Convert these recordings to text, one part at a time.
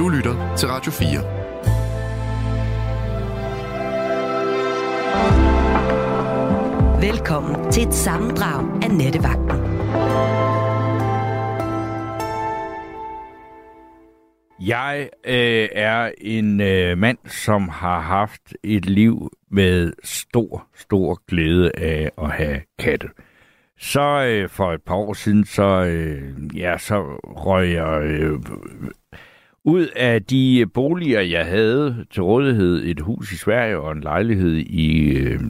Du lytter til Radio 4. Velkommen til et sammendrag af Nettevagten. Jeg øh, er en øh, mand, som har haft et liv med stor, stor glæde af at have katte. Så øh, for et par år siden, så, øh, ja, så røg jeg øh, ud af de boliger, jeg havde til rådighed, et hus i Sverige og en lejlighed i øh,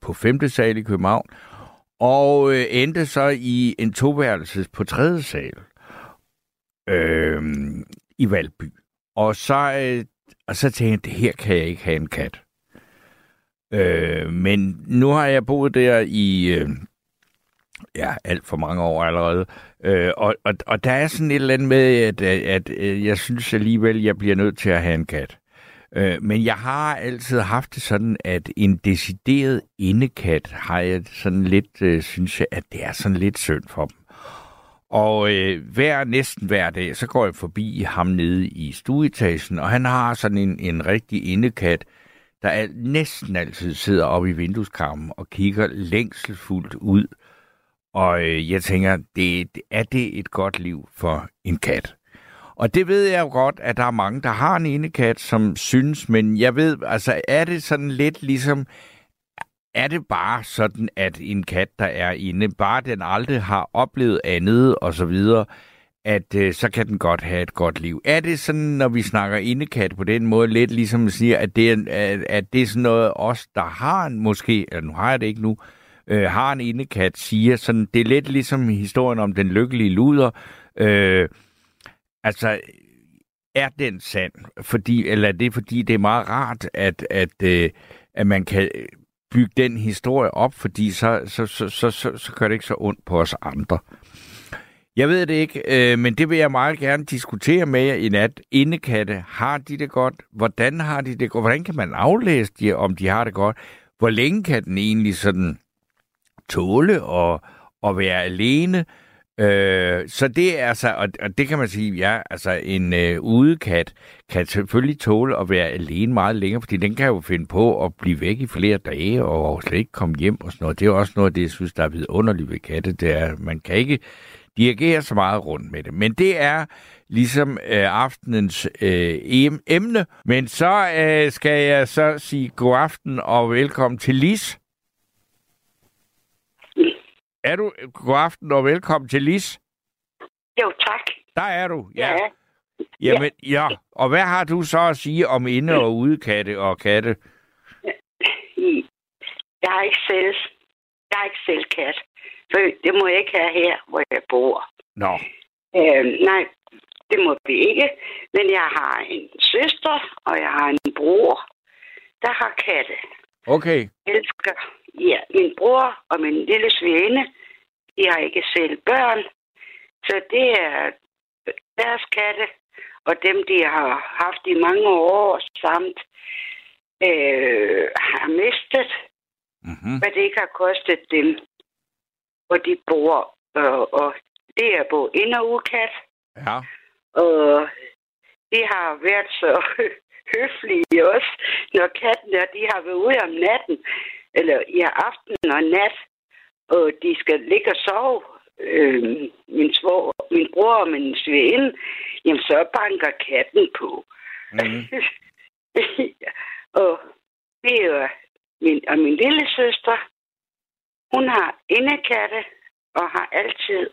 på 5. sal i København, og øh, endte så i en toværelses på 3. sal øh, i Valby. Og så, øh, og så tænkte jeg, her kan jeg ikke have en kat. Øh, men nu har jeg boet der i... Øh, ja, alt for mange år allerede. Øh, og, og, og der er sådan et eller andet med, at, at, at, jeg synes alligevel, jeg bliver nødt til at have en kat. Øh, men jeg har altid haft det sådan, at en decideret indekat har jeg sådan lidt, øh, synes jeg, at det er sådan lidt synd for dem. Og øh, hver, næsten hver dag, så går jeg forbi ham nede i stueetagen, og han har sådan en, en rigtig indekat, der er, næsten altid sidder oppe i vindueskarmen og kigger længselsfuldt ud og øh, jeg tænker, det, er det et godt liv for en kat? Og det ved jeg jo godt, at der er mange, der har en indekat, som synes, men jeg ved, altså er det sådan lidt ligesom, er det bare sådan, at en kat, der er inde, bare den aldrig har oplevet andet og så videre, at øh, så kan den godt have et godt liv. Er det sådan, når vi snakker indekat på den måde, lidt ligesom at sige, at det er, at, at det er sådan noget, os, der har en måske, eller nu har jeg det ikke nu, øh, Øh, har en indekat, siger sådan, det er lidt ligesom historien om den lykkelige luder. Øh, altså, er den sand? Fordi, eller er det fordi, det er meget rart, at, at, øh, at man kan bygge den historie op, fordi så, så, så, så, så, så gør det ikke så ondt på os andre. Jeg ved det ikke, øh, men det vil jeg meget gerne diskutere med jer i nat. Indekatte, har de det godt? Hvordan har de det godt? Hvordan kan man aflæse de, om de har det godt? Hvor længe kan den egentlig sådan tåle og, at være alene. Øh, så det er altså, og, og det kan man sige, ja, altså en øh, udekat kan selvfølgelig tåle at være alene meget længere, fordi den kan jo finde på at blive væk i flere dage og slet ikke komme hjem og sådan noget. Det er også noget af det, jeg synes, der er vidunderligt ved katte, det er, man kan ikke dirigere så meget rundt med det. Men det er ligesom øh, aftenens øh, emne. Men så øh, skal jeg så sige god aften og velkommen til Lis. Er du? God aften og velkommen til Lis. Jo, tak. Der er du, ja. ja. Jamen, ja. Og hvad har du så at sige om inde- og udekatte og katte? Jeg har ikke selv, jeg har ikke selv kat. For det må jeg ikke have her, hvor jeg bor. Nå. Øhm, nej, det må vi ikke. Men jeg har en søster, og jeg har en bror, der har katte. Okay. Jeg elsker Ja, min bror og min lille svigerinde, de har ikke selv børn. Så det er deres katte, og dem, de har haft i mange år samt øh, har mistet, mm-hmm. hvad det ikke har kostet dem, hvor de bor. Og, og det er både ind- og udkat. Ja. Og de har været så høflige også, når katten der, de har været ude om natten eller i aften og nat, og de skal ligge og sove, øh, min, svår, min bror og min svigerinde, jamen så banker katten på. Mm. og det er jo min, og min lille søster, hun har indekatte og har altid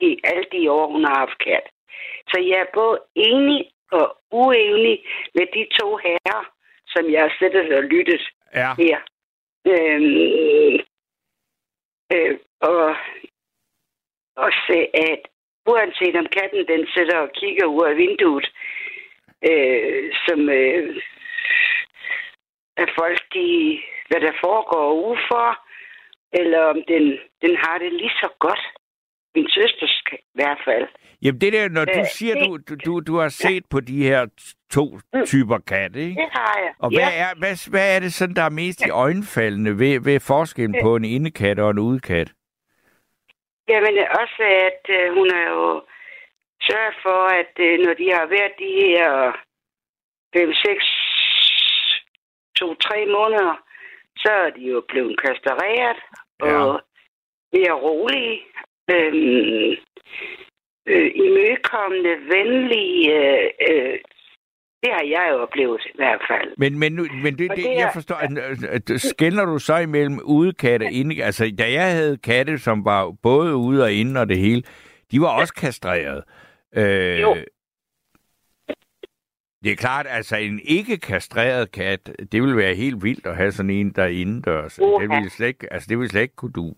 i alle de år, hun har haft kat. Så jeg er både enig og uenig med de to herrer, som jeg har siddet og lyttet ja. her. Øhm, øh, og, også at uanset om katten den sidder og kigger ud af vinduet, øh, som øh, at folk, de, hvad der foregår ufor, eller om den, den har det lige så godt. Min søster i hvert fald. Jamen det der, når du øh, siger, det, du, du, du har set ja. på de her to mm. typer katte, ikke? Det har jeg. Og hvad, ja. er, hvad, hvad er det sådan, der er mest i øjenfaldende ved, ved forskellen på en indekat og en udekat? Jamen også, at øh, hun er jo sørge for, at øh, når de har været de her 5, 6, 2, 3 måneder, så er de jo blevet kastreret Ja. og mere rolige, øhm, øh, imødekommende, venlige. Øh, øh, det har jeg jo oplevet i hvert fald. Men, men, nu, men det, det, det jeg er- forstår, at, skældner du så imellem udekatte og inde? Altså, da jeg havde katte, som var både ude og inde og det hele, de var også kastreret. Øh, Jo. Det er klart, altså en ikke kastreret kat, det ville være helt vildt at have sådan en der er indendørs. Det ville slet ikke, altså det ville slet ikke kunne du.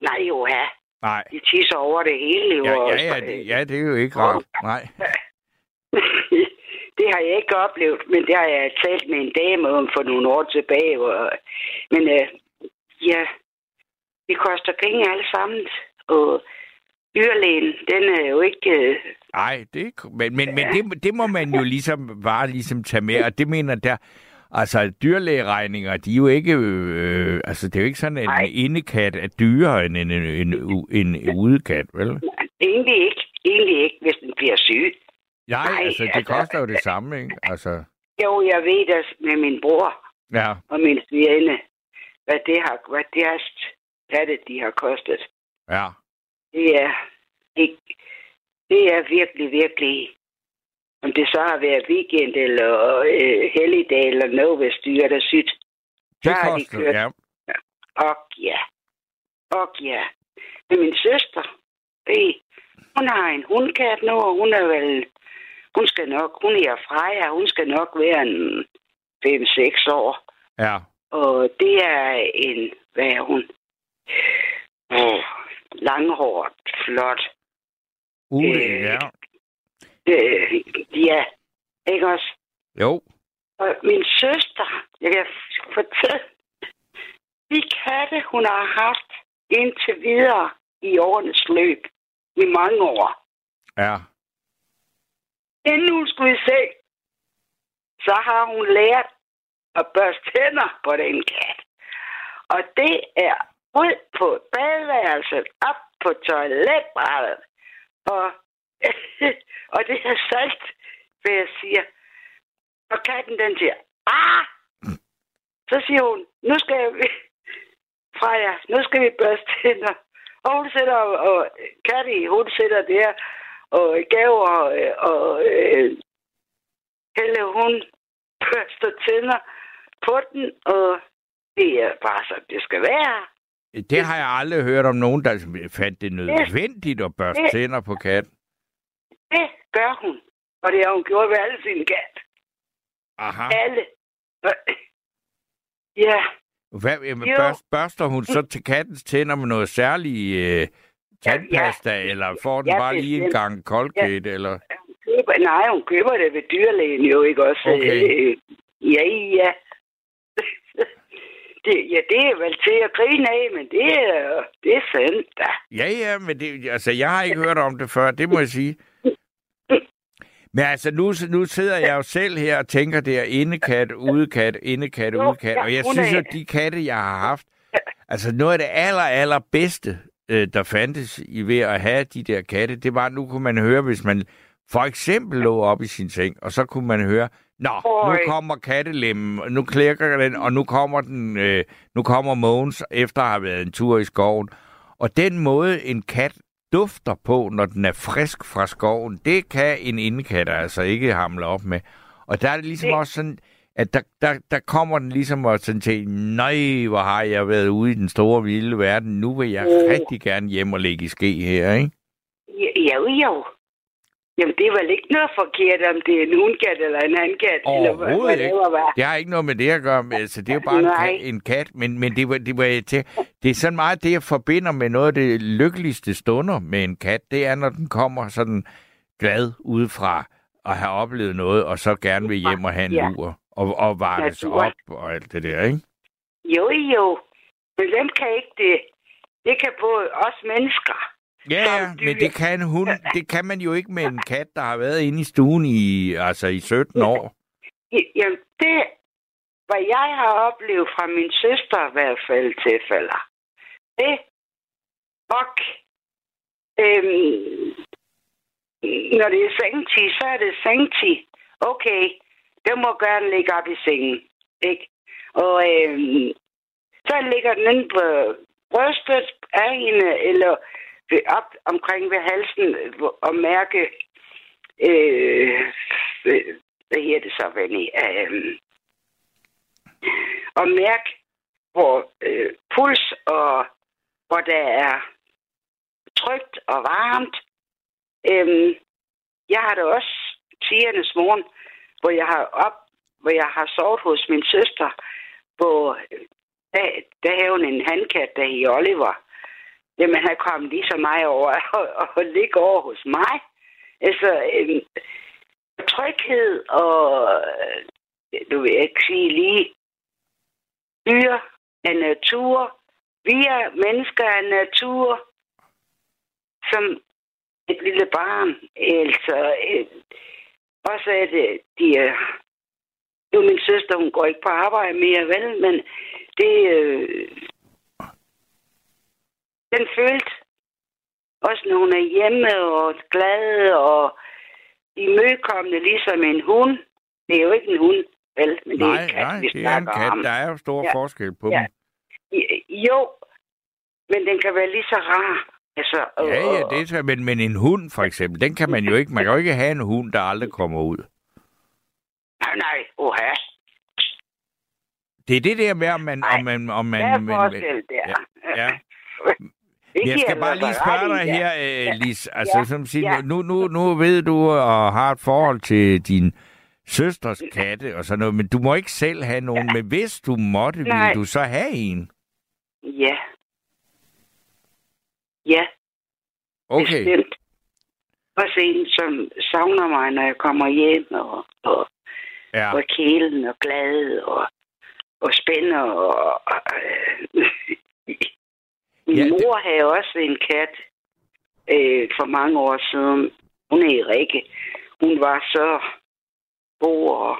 Nej jo, ja. Nej. De tisser over det hele. Jo, Ja, ja, ja, det, ja, det er jo ikke rart. Nej. det har jeg ikke oplevet, men det har jeg talt med en dame om for nogle år tilbage. Og, men øh, ja, det koster penge alle sammen, og dyrlægen, den er jo ikke... Øh, Nej, det er, men, men, men det, det må man jo ligesom bare ligesom tage med, og det mener der, altså dyrlægeregninger, de er jo ikke, øh, altså det er jo ikke sådan, at en indekat er dyrere end en, en, en, en, en udekat, vel? egentlig ikke, egentlig ikke, hvis den bliver syg. Nej, Nej, altså det altså- koster jo det samme, ikke? Altså, Jo, jeg ved det med min bror ja, og min svigerinde, hvad det har, hvad deres katte, de har kostet. ja. Det er, det, det er virkelig, virkelig, om det så har været weekend eller øh, helligdag eller noget, hvis dyret er sygt. Det har de kørt. ja. Og ja, og ja. Men min søster, det, hun har en hundkat nu, og hun er vel, hun skal nok, hun er Freja, hun skal nok være en 5-6 år. Ja, Og det er en, hvad er hun? Oh, langhåret, flot. ude, Øh, ja. Øh, ja, ikke også? Jo, Og min søster, jeg kan fortælle, de katte, hun har haft indtil videre i årenes løb, i mange år. ja. Inden hun skulle i seng, så har hun lært at børste tænder på den kat. Og det er ud på badeværelset, op på toiletbrættet. Og, og det er salt, hvad jeg siger. Og katten den siger, ah! Så siger hun, nu skal vi, Freja, nu skal vi børste tænder. Og hun sætter, og Katti, hun sætter der, og gaver, øh, og øh, Helle, hun børster tænder på den, og det er bare så, det skal være. Det har jeg aldrig hørt om nogen, der fandt det nødvendigt at børste tænder på katten. Det gør hun. Og det har hun gjort ved alle sine kat. Aha. Alle. Ja, Hvad, jamen, børst, børster hun så til kattens tænder med noget særlig øh, tandpasta, ja, eller får den Ja, bare lige en gang Colgate, ja. eller... hun køber, nej, hun køber det ved dyrlægen jo, ikke også? Okay. Øh, ja, ja. det, ja, det er vel til at grine af, men det er, det er sandt, da. Ja, ja, men det, altså, jeg har ikke hørt om det før, det må jeg sige. Men altså, nu, nu sidder jeg jo selv her og tænker, det er indekat, udekat, indekat, udekat. Og jeg synes jo, de katte, jeg har haft, altså noget af det aller, aller bedste, øh, der fandtes i ved at have de der katte, det var, nu kunne man høre, hvis man for eksempel lå op i sin seng, og så kunne man høre, Nå, nu kommer kattelemmen, og nu klikker den, og nu kommer den, øh, nu kommer Mogens efter at have været en tur i skoven. Og den måde, en kat dufter på, når den er frisk fra skoven, det kan en indekat altså ikke hamle op med. Og der er det ligesom Det- også sådan, at der, der, der kommer den ligesom og sådan til, nej, hvor har jeg været ude i den store vilde verden, nu vil jeg Mm. rigtig gerne hjem og lægge i ske her, ikke? Ja, jo, jo. Jamen, det er vel ikke noget forkert, om det er en hundkat eller en handkat, eller hvad, Overhovedet hvad det ikke. Det har ikke noget med det at gøre. men Altså, det er jo bare en kat, en kat men, men det, var, det, var til, det er sådan meget det, jeg forbinder med noget af det lykkeligste stunder med en kat. Det er, når den kommer sådan glad udefra og har oplevet noget, og så gerne vil hjem og have en Ja. lur og, og varmes Natur. op og alt det der, ikke? Jo, jo. Men hvem kan ikke det? Det kan både os mennesker. Ja, ja, men det kan, en hund, det kan man jo ikke med en kat, der har været inde i stuen i, altså i 17 år. Jamen, det, hvad jeg har oplevet fra min søster i hvert fald tilfælder, det, og, øhm, når det er sengtid, så er det sengtid. Okay, den må gerne ligge op i sengen. Ikke? Og øh, så ligger den inde på brystet af hende, eller op omkring ved halsen og mærke, øh, hvad hedder det så, Vanny? Øh, og mærke, hvor øh, puls og hvor der er trygt og varmt. Øhm, jeg har det også tigernes morgen, hvor jeg har op, hvor jeg har sovet hos min søster, hvor øh, der, der havde hun en handkat, der i Oliver. Jamen, han kom lige så meget over og, og, ligge over hos mig. Altså, øhm, tryghed og, øh, du vil ikke sige lige, dyr af natur. Vi er mennesker af natur, som et lille barn. Altså, øh, også er det, de er... Nu min søster, hun går ikke på arbejde mere, vel? Men det... Øh, den følte også, når hun er hjemme og glad og imødekommende, ligesom en hund. Det er jo ikke en hund, vel? Men det nej, er en kat, nej, vi det er en kat. Om. Der er jo stor ja. forskel på ja. dem. Jo, men den kan være lige så rar. Altså, og, ja, ja, det er men, men en hund for eksempel, den kan man jo ikke, man kan jo ikke have en hund, der aldrig kommer ud. Nej, nej, oha. Det er det der med, om man... Om man, om man, der er forskel der. Ja. ja. Jeg skal bare lige spørge dig her, ja. Lis. Altså, ja. som siger, ja. nu, nu, nu ved du og har et forhold til din søsters katte og sådan noget, men du må ikke selv have nogen. Ja. Men hvis du måtte, ville du så have en? Ja. Ja. Okay. Bestemt. Også en, som savner mig, når jeg kommer hjem, og, og, ja. og kælen og glad, og, og spænder. Og, og, øh, min ja, mor det... havde også en kat øh, for mange år siden. Hun er Rikke. Hun var så god, og,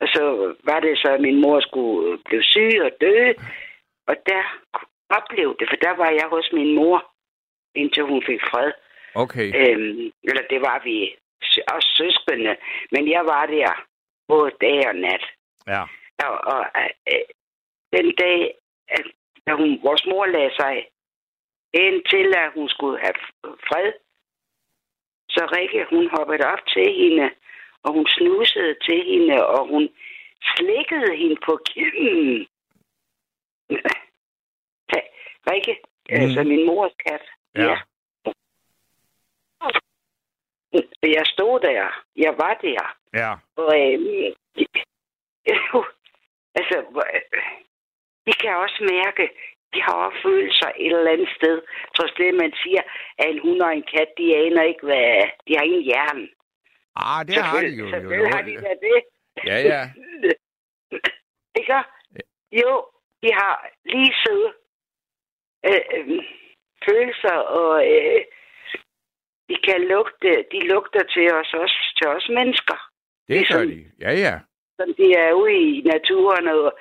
og så var det så, at min mor skulle blive syg og dø. Og der oplevede det, for der var jeg hos min mor, indtil hun fik fred. Okay. Øhm, eller det var vi også søskende, men jeg var der både dag og nat. Ja. Og, og øh, den dag, at, da hun, vores mor lagde sig ind til, at hun skulle have fred, så Rikke, hun hoppede op til hende, og hun snusede til hende, og hun slikkede hende på kinden. Rikke, mm. altså min mors kat. Ja. ja. Jeg stod der. Jeg var der. Ja. Og øh, altså, vi kan også mærke, de har også følelser et eller andet sted. Trods det, man siger, at en hund og en kat, de aner ikke, hvad... De har ingen hjerne. Ah, det har de jo. Selvfølgelig har de da det. Ja, ja. ikke? Jo, de har lige siddet øh, øh, følelser, og øh, de kan lugte, de lugter til os også, til os mennesker. Det ligesom, gør de, ja, ja. Som de er ude i naturen, og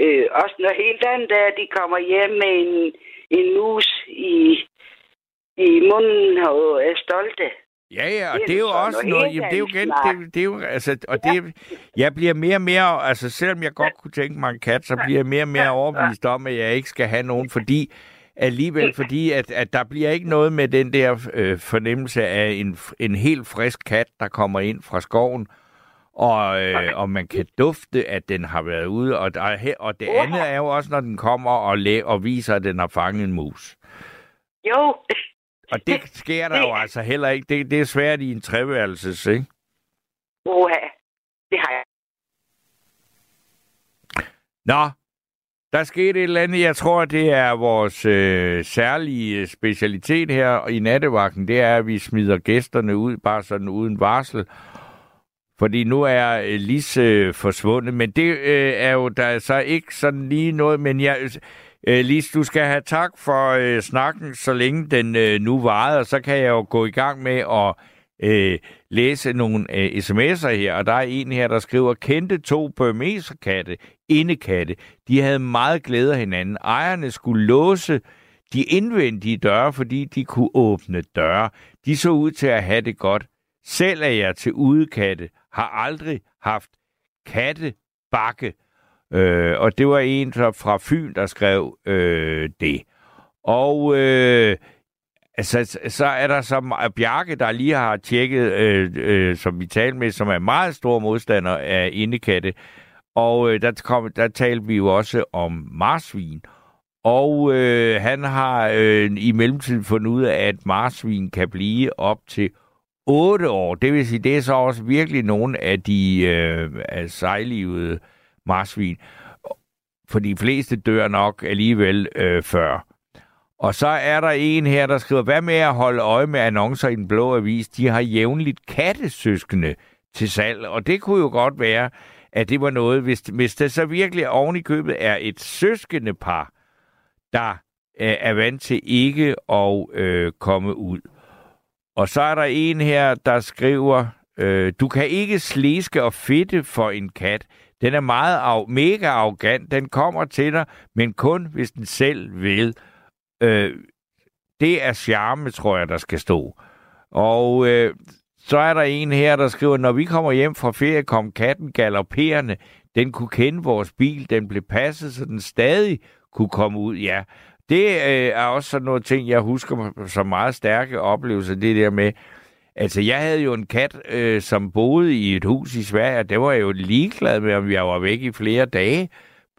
øh, også når helt andet der, de kommer hjem med en, en mus i, i munden og er stolte. Ja, ja, og det er, det er jo også noget, jamen, det er jo igen, det, det er jo, altså, og det, jeg bliver mere og mere, altså selvom jeg godt kunne tænke mig en kat, så bliver jeg mere og mere overbevist om, at jeg ikke skal have nogen, fordi alligevel, fordi at, at der bliver ikke noget med den der øh, fornemmelse af en, en helt frisk kat, der kommer ind fra skoven, og, øh, og man kan dufte, at den har været ude. Og, der, og det andet er jo også, når den kommer og, læ- og viser, at den har fanget en mus. Jo. Og det sker der jo altså heller ikke. Det, det er svært i en treværelses, ikke? Oha, det har jeg. Nå, der skete et eller andet, jeg tror, det er vores øh, særlige specialitet her i nattevagten, det er, at vi smider gæsterne ud, bare sådan uden varsel. Fordi nu er øh, Lis øh, forsvundet, men det øh, er jo der er så ikke sådan lige noget, men jeg... Øh, Lis, du skal have tak for øh, snakken, så længe den øh, nu varede, og så kan jeg jo gå i gang med at øh, læse nogle øh, sms'er her, og der er en her, der skriver, kendte to burmeserkatte, indekatte. De havde meget glæde af hinanden. Ejerne skulle låse de indvendige døre, fordi de kunne åbne døre. De så ud til at have det godt. Selv er jeg til udekatte, har aldrig haft kattebakke. Øh, og det var en fra Fyn, der skrev øh, det. Og øh, altså, så, så er der så Bjarke, der lige har tjekket, øh, øh, som vi talte med, som er meget stor modstander af indekatte. Og øh, der, kom, der talte vi jo også om marsvin. Og øh, han har øh, i mellemtiden fundet ud af, at marsvin kan blive op til 8 år. Det vil sige, det er så også virkelig nogle af de øh, af sejlivede marsvin. For de fleste dør nok alligevel øh, før. Og så er der en her, der skriver, hvad med at holde øje med annoncer i den blå avis? De har jævnligt kattesøskende til salg, og det kunne jo godt være, at det var noget, hvis, hvis det så virkelig oven i købet er et søskende par, der øh, er vant til ikke at øh, komme ud. Og så er der en her, der skriver, øh, du kan ikke sliske og fitte for en kat. Den er meget af, mega arrogant. Den kommer til dig, men kun hvis den selv vil. Øh, det er charme, tror jeg, der skal stå. Og øh, så er der en her, der skriver, når vi kommer hjem fra ferie, kom katten galopperende. Den kunne kende vores bil, den blev passet, så den stadig kunne komme ud. Ja, det øh, er også sådan noget ting, jeg husker som meget stærke oplevelser, det der med, altså jeg havde jo en kat, øh, som boede i et hus i Sverige, og det var jeg jo ligeglad med, om jeg var væk i flere dage,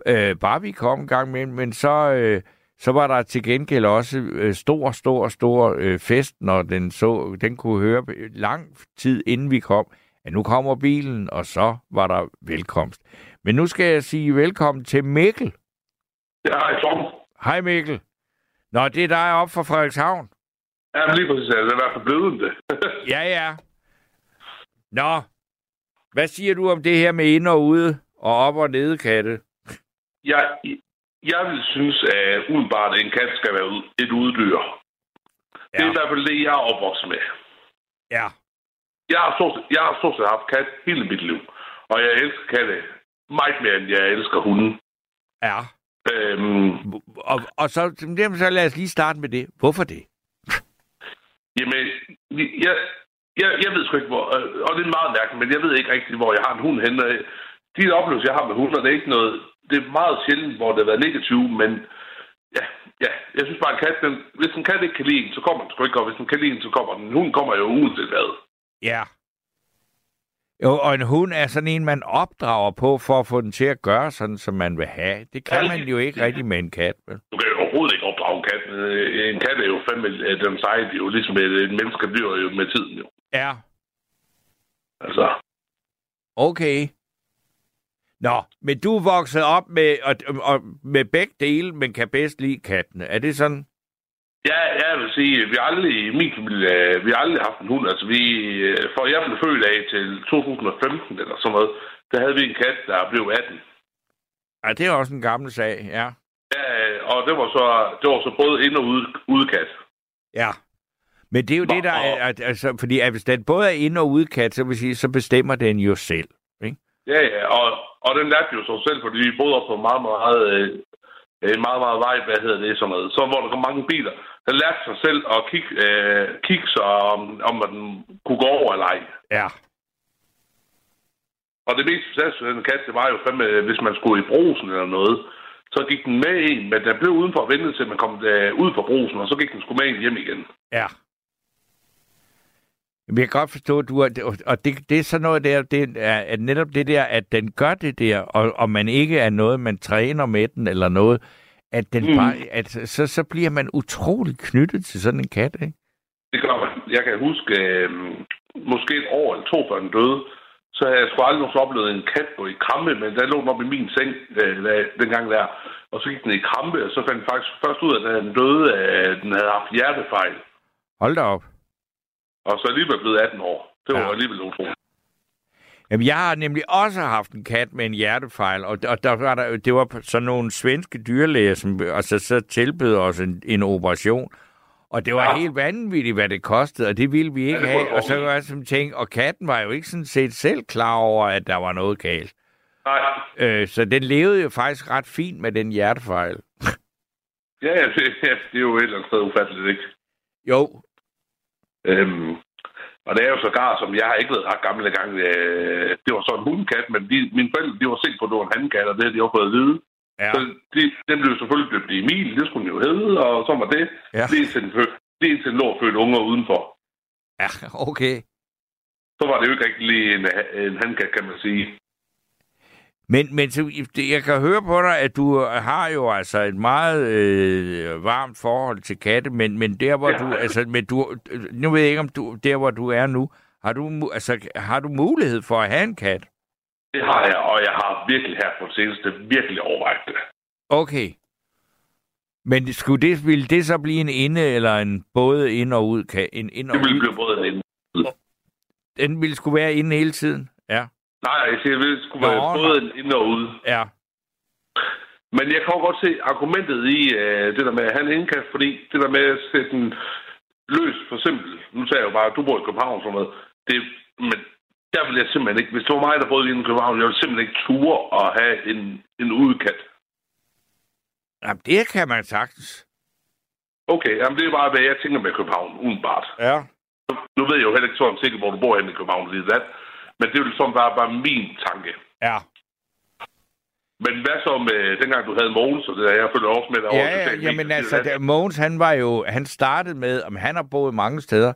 øh, bare vi kom en gang med, men så, øh, så var der til gengæld også øh, stor, stor, stor øh, fest, når den så, den kunne høre lang tid inden vi kom, at nu kommer bilen, og så var der velkomst. Men nu skal jeg sige velkommen til Mikkel. Ja, hej Tom. Hej Mikkel. Nå, det er dig op fra Frederikshavn. Ja, lige præcis. Det er i hvert fald blevet det. ja, ja. Nå, hvad siger du om det her med ind og ude og op og nede katte? Jeg, jeg vil synes, at udenbart en kat skal være et uddyr. Ja. Det er i hvert fald det, jeg er opvokset med. Ja. Jeg har stort, jeg har stort set haft kat hele mit liv. Og jeg elsker katte meget mere, end jeg elsker hunden. Ja. Øhm, og, og så, så lad os lige starte med det. Hvorfor det? Jamen, jeg, jeg, jeg ved sgu ikke, hvor... Og det er meget mærkeligt, men jeg ved ikke rigtigt, hvor jeg har en hund henne. De oplevelser, jeg har med hunder, det er ikke noget... Det er meget sjældent, hvor det har været negativt, men ja, ja, jeg synes bare, en kat, den, hvis en kat ikke kan lide en, så kommer den sgu ikke, og hvis den kan lide en, så kommer den. Hunden kommer jo uanset hvad. Ja. Jo, og en hund er sådan en, man opdrager på for at få den til at gøre sådan, som man vil have. Det kan ja, man jo ikke rigtig med en kat. Vel? Du kan jo overhovedet ikke opdrage en kat. Øh, en kat er jo fandme, øh, den sejt jo ligesom et, et menneske bliver jo med tiden jo. Ja. Altså. Okay. Nå, men du er vokset op med, og, og, med begge dele, men kan bedst lide kattene. Er det sådan? Ja, jeg vil sige, vi har aldrig i min familie, vi har aldrig haft en hund. Altså vi, for jeg blev født af til 2015 eller sådan noget, der havde vi en kat, der blev 18. Ja, det er også en gammel sag, ja. Ja, og det var så, det var så både ind- og ude, udekat. Ja. Men det er jo Nå, det, der er, altså, fordi at hvis den både er ind- og udekat, så vil sige, så bestemmer den jo selv, ikke? Ja, ja, og, og den lærte jo sig selv, fordi vi boede op på meget, meget, øh, meget, meget vej, hvad hedder det, sådan noget. Så hvor der kom mange biler, den lærte sig selv at kigge, øh, kigge sig, om, om den kunne gå over eller ej. Ja. Og det mest fantastiske den kat, det var jo fandme, hvis man skulle i brosen eller noget, så gik den med en, men den blev udenfor og ventede til, man kom øh, ud fra brosen, og så gik den sgu med en hjem igen. Ja. Men jeg kan godt forstå, at du er, og det, det er sådan noget der, det er at netop det der, at den gør det der, og, og man ikke er noget, man træner med den eller noget, at, den mm. bare, at så, så bliver man utrolig knyttet til sådan en kat, ikke? Det gør man. Jeg kan huske, øh, måske et år eller to før den døde, så havde jeg sgu aldrig oplevet en kat gå i krampe, men der lå den op i min seng øh, dengang der, og så gik den i krampe, og så fandt jeg faktisk først ud af, at den døde, at den havde haft hjertefejl. Hold da op. Og så alligevel blevet 18 år. Det var ja. alligevel utroligt. Jamen, jeg har nemlig også haft en kat med en hjertefejl, og, og der var der, det var sådan nogle svenske dyrlæger, som altså, så tilbød os en, en operation. Og det var ja. helt vanvittigt, hvad det kostede, og det ville vi ikke ja, have. Og så var jeg som tænke, og katten var jo ikke sådan set selv klar over, at der var noget galt. Nej. Øh, så den levede jo faktisk ret fint med den hjertefejl. Ja, ja, det, ja, det er jo et eller andet sted ufatteligt, ikke? Jo. Øhm, og det er jo sågar, som jeg har ikke været ret gammel gang. Øh, det var så en hundkat, men de, mine forældre de var sikre på, at det var en handkat, og det havde de også fået at vide. Ja. Så de, den blev selvfølgelig døbt i Emil, det skulle den jo hedde, og så var det. Ja. Lige indtil den, fø- lige indtil den lå og fødte unger udenfor. Ja, okay. Så var det jo ikke rigtig en, en handkat, kan man sige. Men, men jeg kan høre på dig, at du har jo altså et meget øh, varmt forhold til katte, men, men der hvor Ja. du, altså, men du, nu ved jeg ikke om du, der hvor du er nu, har du, altså, har du mulighed for at have en kat? Det har jeg, og jeg har virkelig her på det seneste virkelig overvejet det. Okay. Men skulle det, ville det så blive en inde eller en både ind og ud? Ka- En ind og Det ville ud? blive både en Den ville skulle være inde hele tiden? Ja. Nej, jeg siger, det skulle være nå. både ind og ude. Ja. Men jeg kan godt se argumentet i øh, det der med at have en indkast, fordi det der med at sætte den løs, for eksempel, nu sagde jeg jo bare, at du bor i København og sådan noget, det, men der vil jeg simpelthen ikke, hvis det var mig, der boede i København, jeg ville simpelthen ikke ture at have en, en udkat. Jamen, det kan man sagtens. Okay, jamen det er bare, hvad jeg tænker med København, udenbart. Ja. Nu ved jeg jo heller ikke sådan sikkert, hvor du bor henne i København, lige det, men det er jo sådan bare, bare min tanke. Ja. Men hvad så med dengang, du havde Mogens, og det der, jeg følger også med derovre. Ja, ja, sociale jamen medier, altså, der, Mogens, han var jo, han startede med, om han har boet mange steder.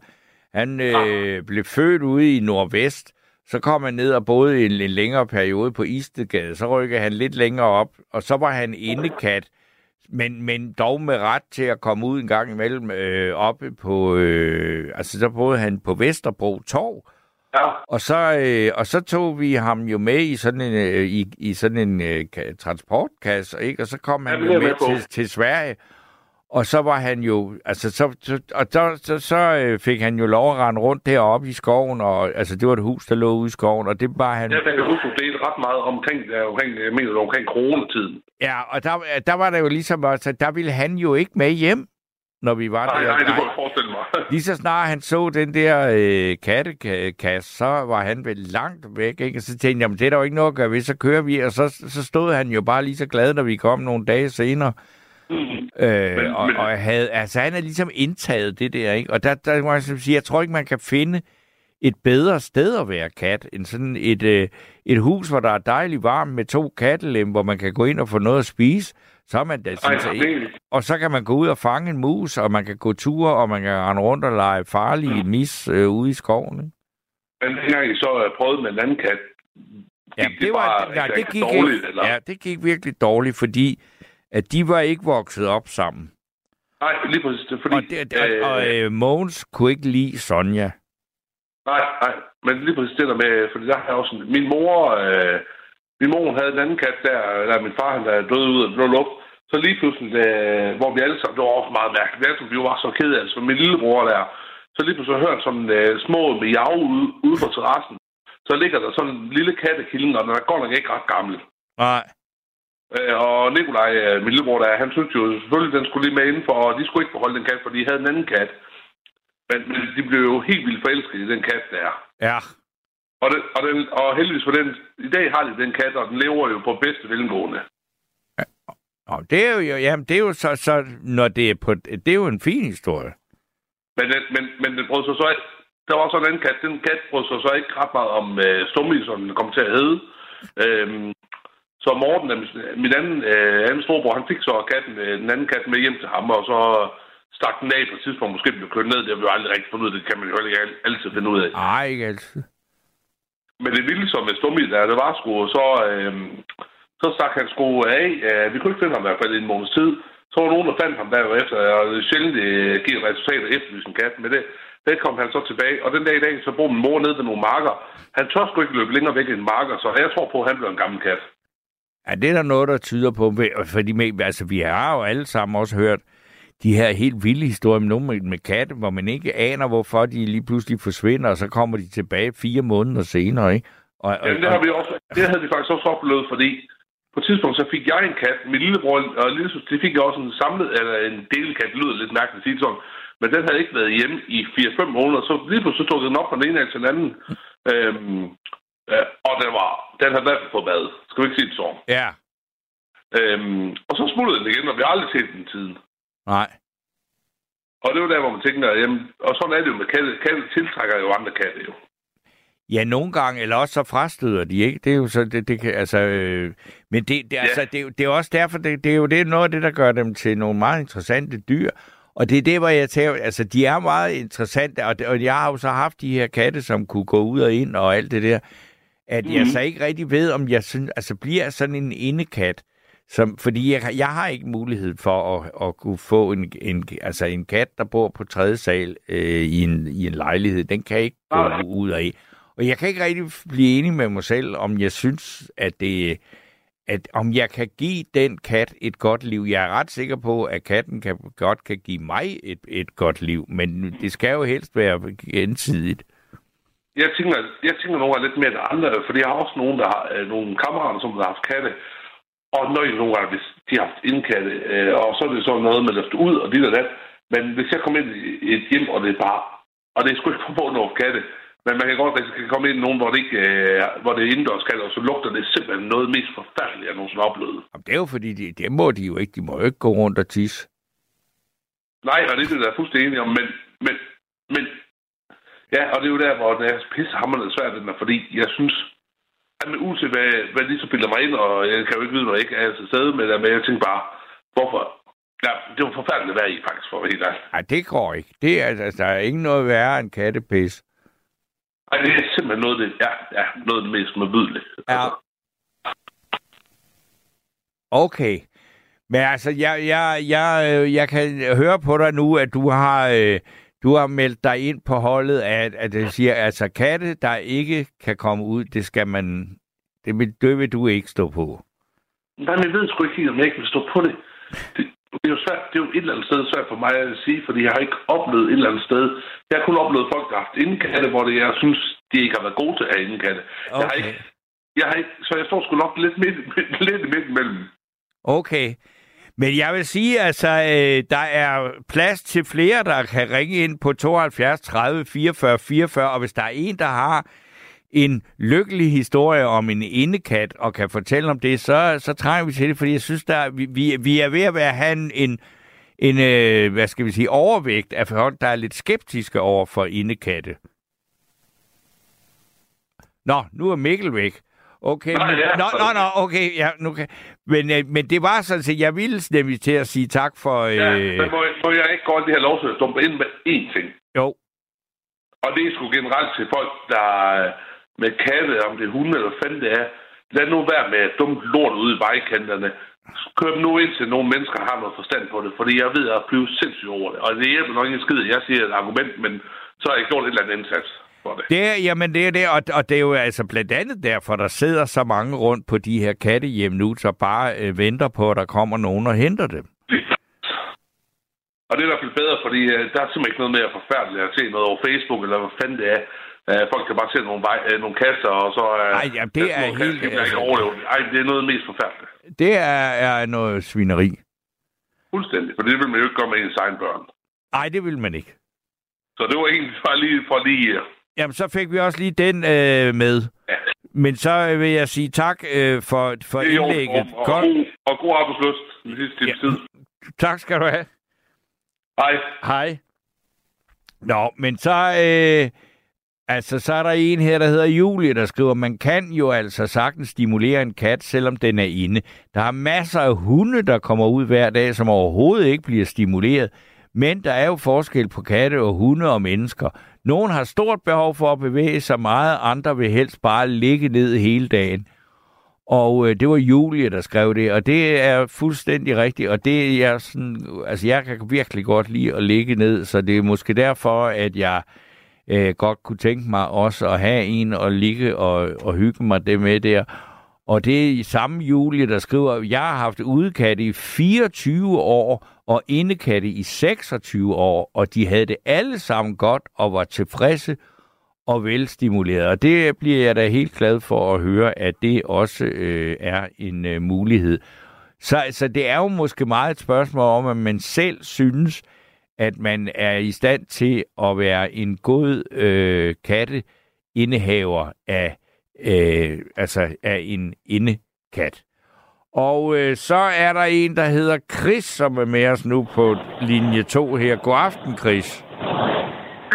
Han øh, blev født ude i Nordvest, så kom han ned og boede en, en længere periode på Istedgade. Så rykkede han lidt længere op, og så var han indekat, men, men dog med ret til at komme ud en gang imellem øh, oppe på, øh, altså så boede han på Vesterbro Torv, Ja, og så, øh, og så tog vi ham jo med i sådan en, øh, i, i sådan en øh, ka- transportkasse, ikke? og så kom han Ja, jo det er med, til, til Sverige. Og så var han jo, altså så, så, og så, så, så øh, fik han jo lov at rende rundt deroppe i skoven, og altså det var et hus, der lå ude i skoven, og det var han... jeg kan huske, du delte ret meget omkring, der, omkring, jeg mener, det var omkring coronatiden. Ja, og der, der var der jo ligesom også, at der ville han jo ikke med hjem, når vi var Nej, der. nej, det kunne jeg forestille mig. Lige så snart han så den der øh, kattekasse, så var han vel langt væk, ikke? Og så tænkte jeg, det er der jo ikke noget at gøre ved, så kører vi, og så, så stod han jo bare lige så glad, når vi kom nogle dage senere. Mm. Øh, Men- og, men- og havde, altså, han er ligesom indtaget det der, ikke? Og der, der må jeg sige, jeg tror ikke, man kan finde et bedre sted at være kat, end sådan et, øh, et hus, hvor der er dejligt varmt med to kattelem, hvor man kan gå ind og få noget at spise. Så er man da, synes jeg, ikke. det, Og så kan man gå ud og fange en mus, og man kan gå ture, og man kan rende rundt og lege farlige mis øh, ude i skoven. Ikke? men dengang I så øh, prøvede med en anden kat, Ja, gik det, var, bare nej, det gik dårligt, ikke, eller? ja, det gik virkelig dårligt, fordi at de var ikke vokset op sammen. Nej, lige præcis. Det fordi, Og, det, det, og øh, Mogens kunne ikke lide Sonja. Nej, nej, men lige præcis det der med, fordi der har jeg også min mor, øh, min mor havde en anden kat der, der min far han der døde ud af blå luft, så lige pludselig, øh, hvor vi alle sammen, det var også meget mærkeligt, vi, alle vi var så kede af, altså min lillebror der, så lige pludselig hørte sådan øh, små miau ude, ude på terrassen, så ligger der sådan en lille kattekilling, og den er godt nok ikke ret gammel. Nej. Øh, og Nikolaj, øh, min lillebror der, han synes jo selvfølgelig, den skulle lige med indenfor, og de skulle ikke beholde den kat, for de havde en anden kat. Men, men de blev jo helt vildt forelskede i den kat der. Ja. Og, den, og, den, og heldigvis for den, i dag har de den kat, og den lever jo på bedste velgående. Og det er jo, jamen, det er jo så, så, når det er på, det er jo en fin historie. Men, den, men, men den brød sig så ikke, der var så en anden kat, den kat brød sig så ikke ret meget om øh, Stummi, som den kom til at hedde. Øhm, så Morten, øh, min anden, øh, anden storebror, han fik så katten, øh, den anden kat med hjem til ham, og så stak den af på et tidspunkt, måske blev kørt ned, det har vi jo aldrig rigtig fundet ud af, det kan man jo ikke al- altid finde ud af. Nej, ikke altid. Men det vilde som med Stummi, der det var sgu, så, øh, så stak han sgu af. Øh, vi kunne ikke finde ham i hvert fald i en måneds tid. Så var nogen, der fandt ham der efter, og det sjældent det giver resultater efter en kat. Men det, det kom han så tilbage. Og den dag i dag, så bor min mor nede ved nogle marker. Han tør sgu ikke løbe længere væk end marker, så jeg tror på, at han bliver en gammel kat. Ja, det er der noget, der tyder på. Fordi med, altså, vi har jo alle sammen også hørt de her helt vilde historier med med, med katte, hvor man ikke aner, hvorfor de lige pludselig forsvinder, og så kommer de tilbage fire måneder senere, ikke? Og, og, Jamen, det, har vi også, det havde vi faktisk også oplevet, fordi på et tidspunkt så fik jeg en kat, min lillebror og lille det fik jeg også en samlet, eller en delkat, det lyder lidt mærkeligt at sige sådan, men den havde ikke været hjemme i 4-5 måneder, så lige pludselig så tog den op fra den ene af til den anden, øhm, øh, og den var, den havde fald fået bad, skal vi ikke sige det sådan. Ja, Øhm, og så smuttede den igen, og vi har aldrig set den siden. Nej. Og det er jo der, hvor man tænker, jamen, og sådan er det jo med katte. Katte tiltrækker jo andre katte jo. Ja, nogle gange, eller også så frastøder de, ikke? Det er jo så, det, det kan, altså, øh, men det, det, ja. altså, det, er det er også derfor, det, det er jo det, noget af det, der gør dem til nogle meget interessante dyr. Og det er det, hvor jeg tænker, altså, de er meget interessante, og, og jeg har jo så haft de her katte, som kunne gå ud og ind og alt det der, at mm-hmm. jeg så ikke rigtig ved, om jeg synes, altså, bliver sådan en indekat, som, fordi jeg, jeg har ikke mulighed for at, at kunne få en, en, altså en kat, der bor på tredje sal øh, i, en, i en lejlighed. Den kan ikke gå ud af. Og jeg kan ikke rigtig blive enig med mig selv, om jeg synes, at det at om jeg kan give den kat et godt liv. Jeg er ret sikker på, at katten kan, godt kan give mig et, et godt liv, men det skal jo helst være gensidigt. Jeg tænker, jeg tænker nogle gange lidt mere end andre, fordi jeg har også nogen, der har øh, nogle kammerater, som har haft katte. Og når jeg nogle gange, hvis de har haft indkatte, øh, og så er det sådan noget med at ud og dit og dat. Men hvis jeg kommer ind i et hjem, og det er bare, og det er sgu ikke på af katte, men man kan godt, jeg kan komme ind i nogen, hvor det, ikke, øh, hvor det er indendørs katte, og så lugter det simpelthen noget mest forfærdeligt, jeg nogensinde har oplevet. Jamen, det er jo fordi, de, det må de jo ikke. De må jo ikke gå rundt og tisse. Nej, og det er det, der er fuldstændig enig om, men, men, men ja, og det er jo der, hvor det er pissehammerende svært, fordi jeg synes, med uanset hvad, hvad de så bilder mig ind, og jeg kan jo ikke vide, når jeg ikke er til stede med det, men jeg tænker bare, hvorfor? Ja, det var forfærdeligt at være i, faktisk, for at være helt ærlig. Nej, det går ikke. Det er, altså, der er ikke noget værre end kattepis. Ej, det er simpelthen noget af det, ja, ja, noget af det mest modbydelige. Ja. Okay. Men altså, jeg, jeg, jeg, øh, jeg kan høre på dig nu, at du har, øh, du har meldt dig ind på holdet, at, at det siger, altså katte, der ikke kan komme ud, det skal man, det vil, det vil du ikke stå på. Nej, men jeg ved sgu ikke helt, om jeg ikke vil stå på det. det. Det er jo svært, det er jo et eller andet sted svært for mig at sige, fordi jeg har ikke oplevet et eller andet sted. Jeg har kun oplevet folk, der har haft indkatte, hvor det, jeg synes, de ikke har været gode til at have indkatte. Jeg har Okay. ikke, jeg har ikke, så jeg står sgu nok lidt midt, midt, lidt midt imellem. Okay. Men jeg vil sige, altså, øh, der er plads til flere, der kan ringe ind på 72 30 44 44, og hvis der er en, der har en lykkelig historie om en indekat og kan fortælle om det, så, så trænger vi til det, fordi jeg synes, der, vi, vi, vi er ved at være have en, en, en øh, hvad skal vi sige, overvægt af folk, der er lidt skeptiske over for indekatte. Nå, nu er Mikkel væk. Okay, Nej, men, ja. nå, nå, nå, okay, ja, nu kan, men, øh, men det var sådan set, jeg ville nemlig til at sige tak for, øh, Ja, men må, må jeg ikke godt lige have lov til at dumpe ind med én ting? jo, Og det er sgu generelt til folk, der er med katte, om det er hunde eller fanden det er. Lad nu være med at dumme lort ude i vejkanterne. Kør dem nu ind til nogle mennesker, har noget forstand på det, fordi jeg ved at blive sindssygt over det. Og det hjælper nok ikke skid. Jeg siger et argument, men så har jeg gjort et eller andet indsats for det. det er, jamen det er det, og, og det er jo altså blandt andet derfor, der sidder så mange rundt på de her kattehjem nu, så bare øh, venter på, at der kommer nogen og henter dem. Og det er i hvert fald bedre, fordi øh, der er simpelthen ikke noget mere forfærdeligt at se noget over Facebook, eller hvad fanden det er. Øh, folk kan bare se nogle, vej, øh, nogle kasser, og så... Øh, Ej, jamen, det er kasser, helt- ikke altså- overlevet. Ej, det er noget mest forfærdeligt. Det er, er noget svineri. Fuldstændig. For det vil man jo ikke gøre med ens egen børn. Nej, det vil man ikke. Så det var egentlig bare lige for lige... Jamen, så fik vi også lige den øh, med. Ja. Men så vil jeg sige tak øh, for, for orden, indlægget. og, og, Godt. god, og god arbejdsløst den sidste Ja. tid. Tak skal du have. Hej. Hej. Nå, men så, øh, altså, så er der en her, der hedder Julie, der skriver, man kan jo altså sagtens stimulere en kat, selvom den er inde. Der er masser af hunde, der kommer ud hver dag, som overhovedet ikke bliver stimuleret. Men der er jo forskel på katte og hunde og mennesker. Nogen har stort behov for at bevæge sig meget, andre vil helst bare ligge ned hele dagen. Og øh, det var Julie, der skrev det, og det er fuldstændig rigtigt, og det er jeg sådan, altså jeg kan virkelig godt lide at ligge ned, så det er måske derfor, at jeg øh, godt kunne tænke mig også at have en og ligge og, og hygge mig det med der. Og det er i samme Julie, der skriver, jeg har haft udkat i 24 år og indekatte i 26 år, og de havde det alle sammen godt og var tilfredse og velstimuleret. Og det bliver jeg da helt glad for at høre, at det også øh, er en øh, mulighed. Så, altså, det er jo måske meget et spørgsmål om, at man selv synes, at man er i stand til at være en god øh, katteindehaver af, øh, altså af en indekat. Og øh, så er der en, der hedder Chris, som er med os nu på linje 2 her. God aften, Chris.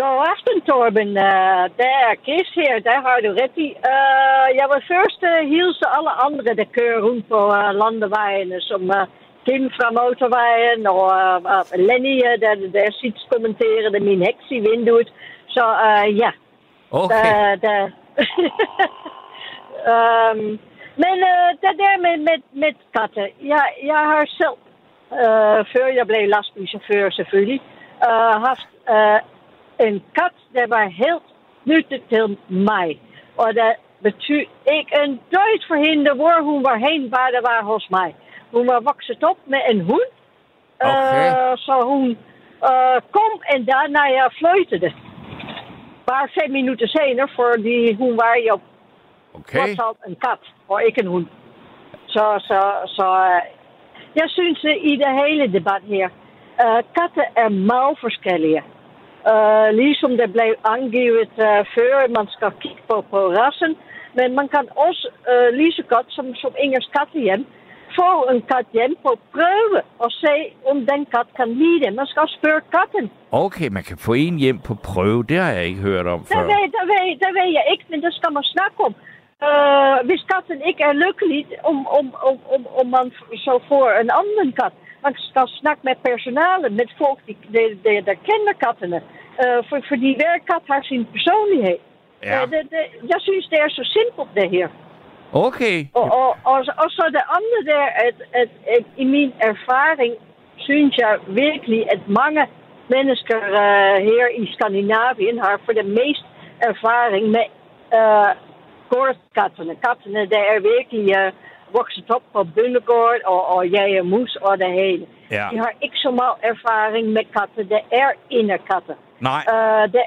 God aften, Torben. Uh, der er Chris her, der har du ret i. Uh, jeg vil først uh, hilse alle andre, der kører rundt på uh, landevejene, som uh, Kim fra motorvejen og uh, uh, Lenny, uh, der, der zit commenteren min heks i vinduet. Så uh, ja, Okay. der, der. um, men uh, det der med, med, med katten, jeg, jeg har selv, uh, før jeg blev lastbilchauffør selvfølgelig, uh, haft uh, en kat, der var helt knyttet til mig. Og dat betyder ikke een deut for hende hvor hun var heen, waar det var hos mij. Hun var vokset op met een hond. Uh, Okay. så hun uh, kom en daarna ja, fluitede. Maar vijf minuten senere, fordi hun var jo Okay. alt een kat, og ikke en hund. Så, så, så uh, jeg synes uh, i det hele debat her, uh, katten er meget forskellige. Uh, ligesom det blev angivet uh, før, man skal kigge på, på rassen. Men man kan også uh, lige så godt som, som Ingers kattenhjem få en kat hjem på prøve og se, om den kat kan lide det. Man skal spørge katten. Okay, man kan få en hjem på prøve. Det har jeg ikke hørt om Det før. ved, det, ved, det ved jeg ikke, men det skal man snakke om. Uh, hvis katten ikke er lykkelig, om, om, om, om, om man f- så får een andere kat. Man skal snakke med personale, met folk die, die, die, die kender kattene. Uh, for, fordi hver kat har sin persoonlijkheid. Ja. Uh, det, det, jeg synes, det er så simpelt, det her. Okay. Og, og, og, og så det andre der, at, at, at i min ervaring synes jeg virkelig, at mange mennesker uh, her i Skandinavien har for det mest ervaring med uh, gårdkattene. Kattene, der er virkelig uh, vokset op på bundegård og, og jager mus og det hele. Ja. De har ikke så meget ervaring med katten. Det er inderkatten. Nej. Uh, det,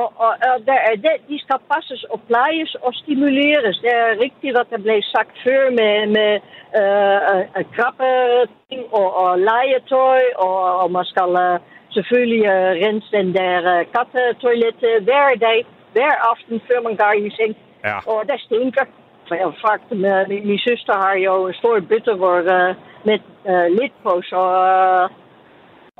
og, og, og der er det, de skal passes og plejes og stimuleres. Det er rigtigt, wat er blev sagt før med, med uh, uh, krappe ting og, og legetøj. Og, og man skal uh, selvfølgelig uh, rense den der uh, kattetoilet uh, hver dag, hver aften, før man går i seng. Ja. Og det stinker. For jeg faktisk, med, min, min søster har jo en stor bytte hvor, uh, med uh, lid på, så... Uh,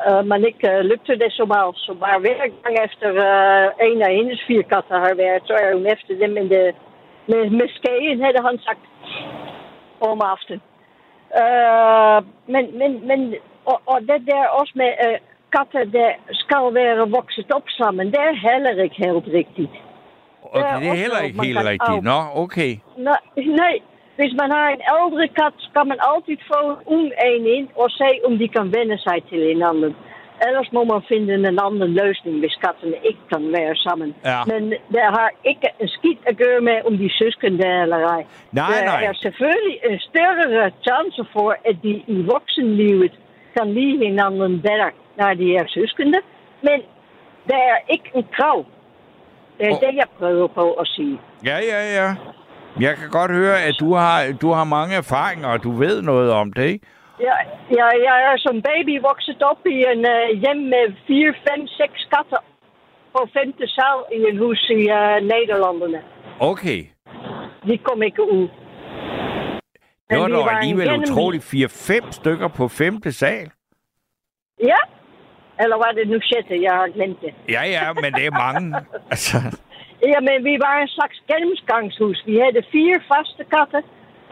Uh, maar ik uh, lukte det så mal. Så maar hver gang efter uh, en af hendes fire katter har været, så er hun efter dem med, det, med, med skægen, havde han sagt, om aftenen. Uh, men, men, men, og, og det der også med uh, katter, der skal være vokset op sammen, det er heller ikke helt rigtigt. Okay, det er heller ikke helt kan rigtigt. Nå, okay. Nej, nej. Hvis man har en ældre kat, skal man altid få en en ind og se, om de kan vende sig til hinanden. Ellers må man finde en anden løsning, hvis kattene ikke kan være sammen. Ja. Men det har ikke en skidt at gøre med, om de søskende er eller ej. Nej, der nej. er selvfølgelig en større chance for, at de i voksenlivet kan lide hinanden bedre, når de er søskende. Men der er ikke en krav. Det er Åh. det, jeg prøver på at sige. Ja, ja, ja. Jeg kan godt høre, at du har, du har mange erfaringer, og du ved noget om det, ikke? Ja, ja, jeg er som baby vokset op i en uh, hjem med 4, 5, 6 katter på femte sal i en hus i uh, Nederlandene. Okay. De kom ikke ud. Det var dog alligevel utroligt 4-5 stykker på femte sal. Ja? Eller var det nu sjette? Jeg har glemt det. Ja, ja, men det er mange. Altså, Ja, men vi var en slags gennemgangshus. Vi havde fire faste katten.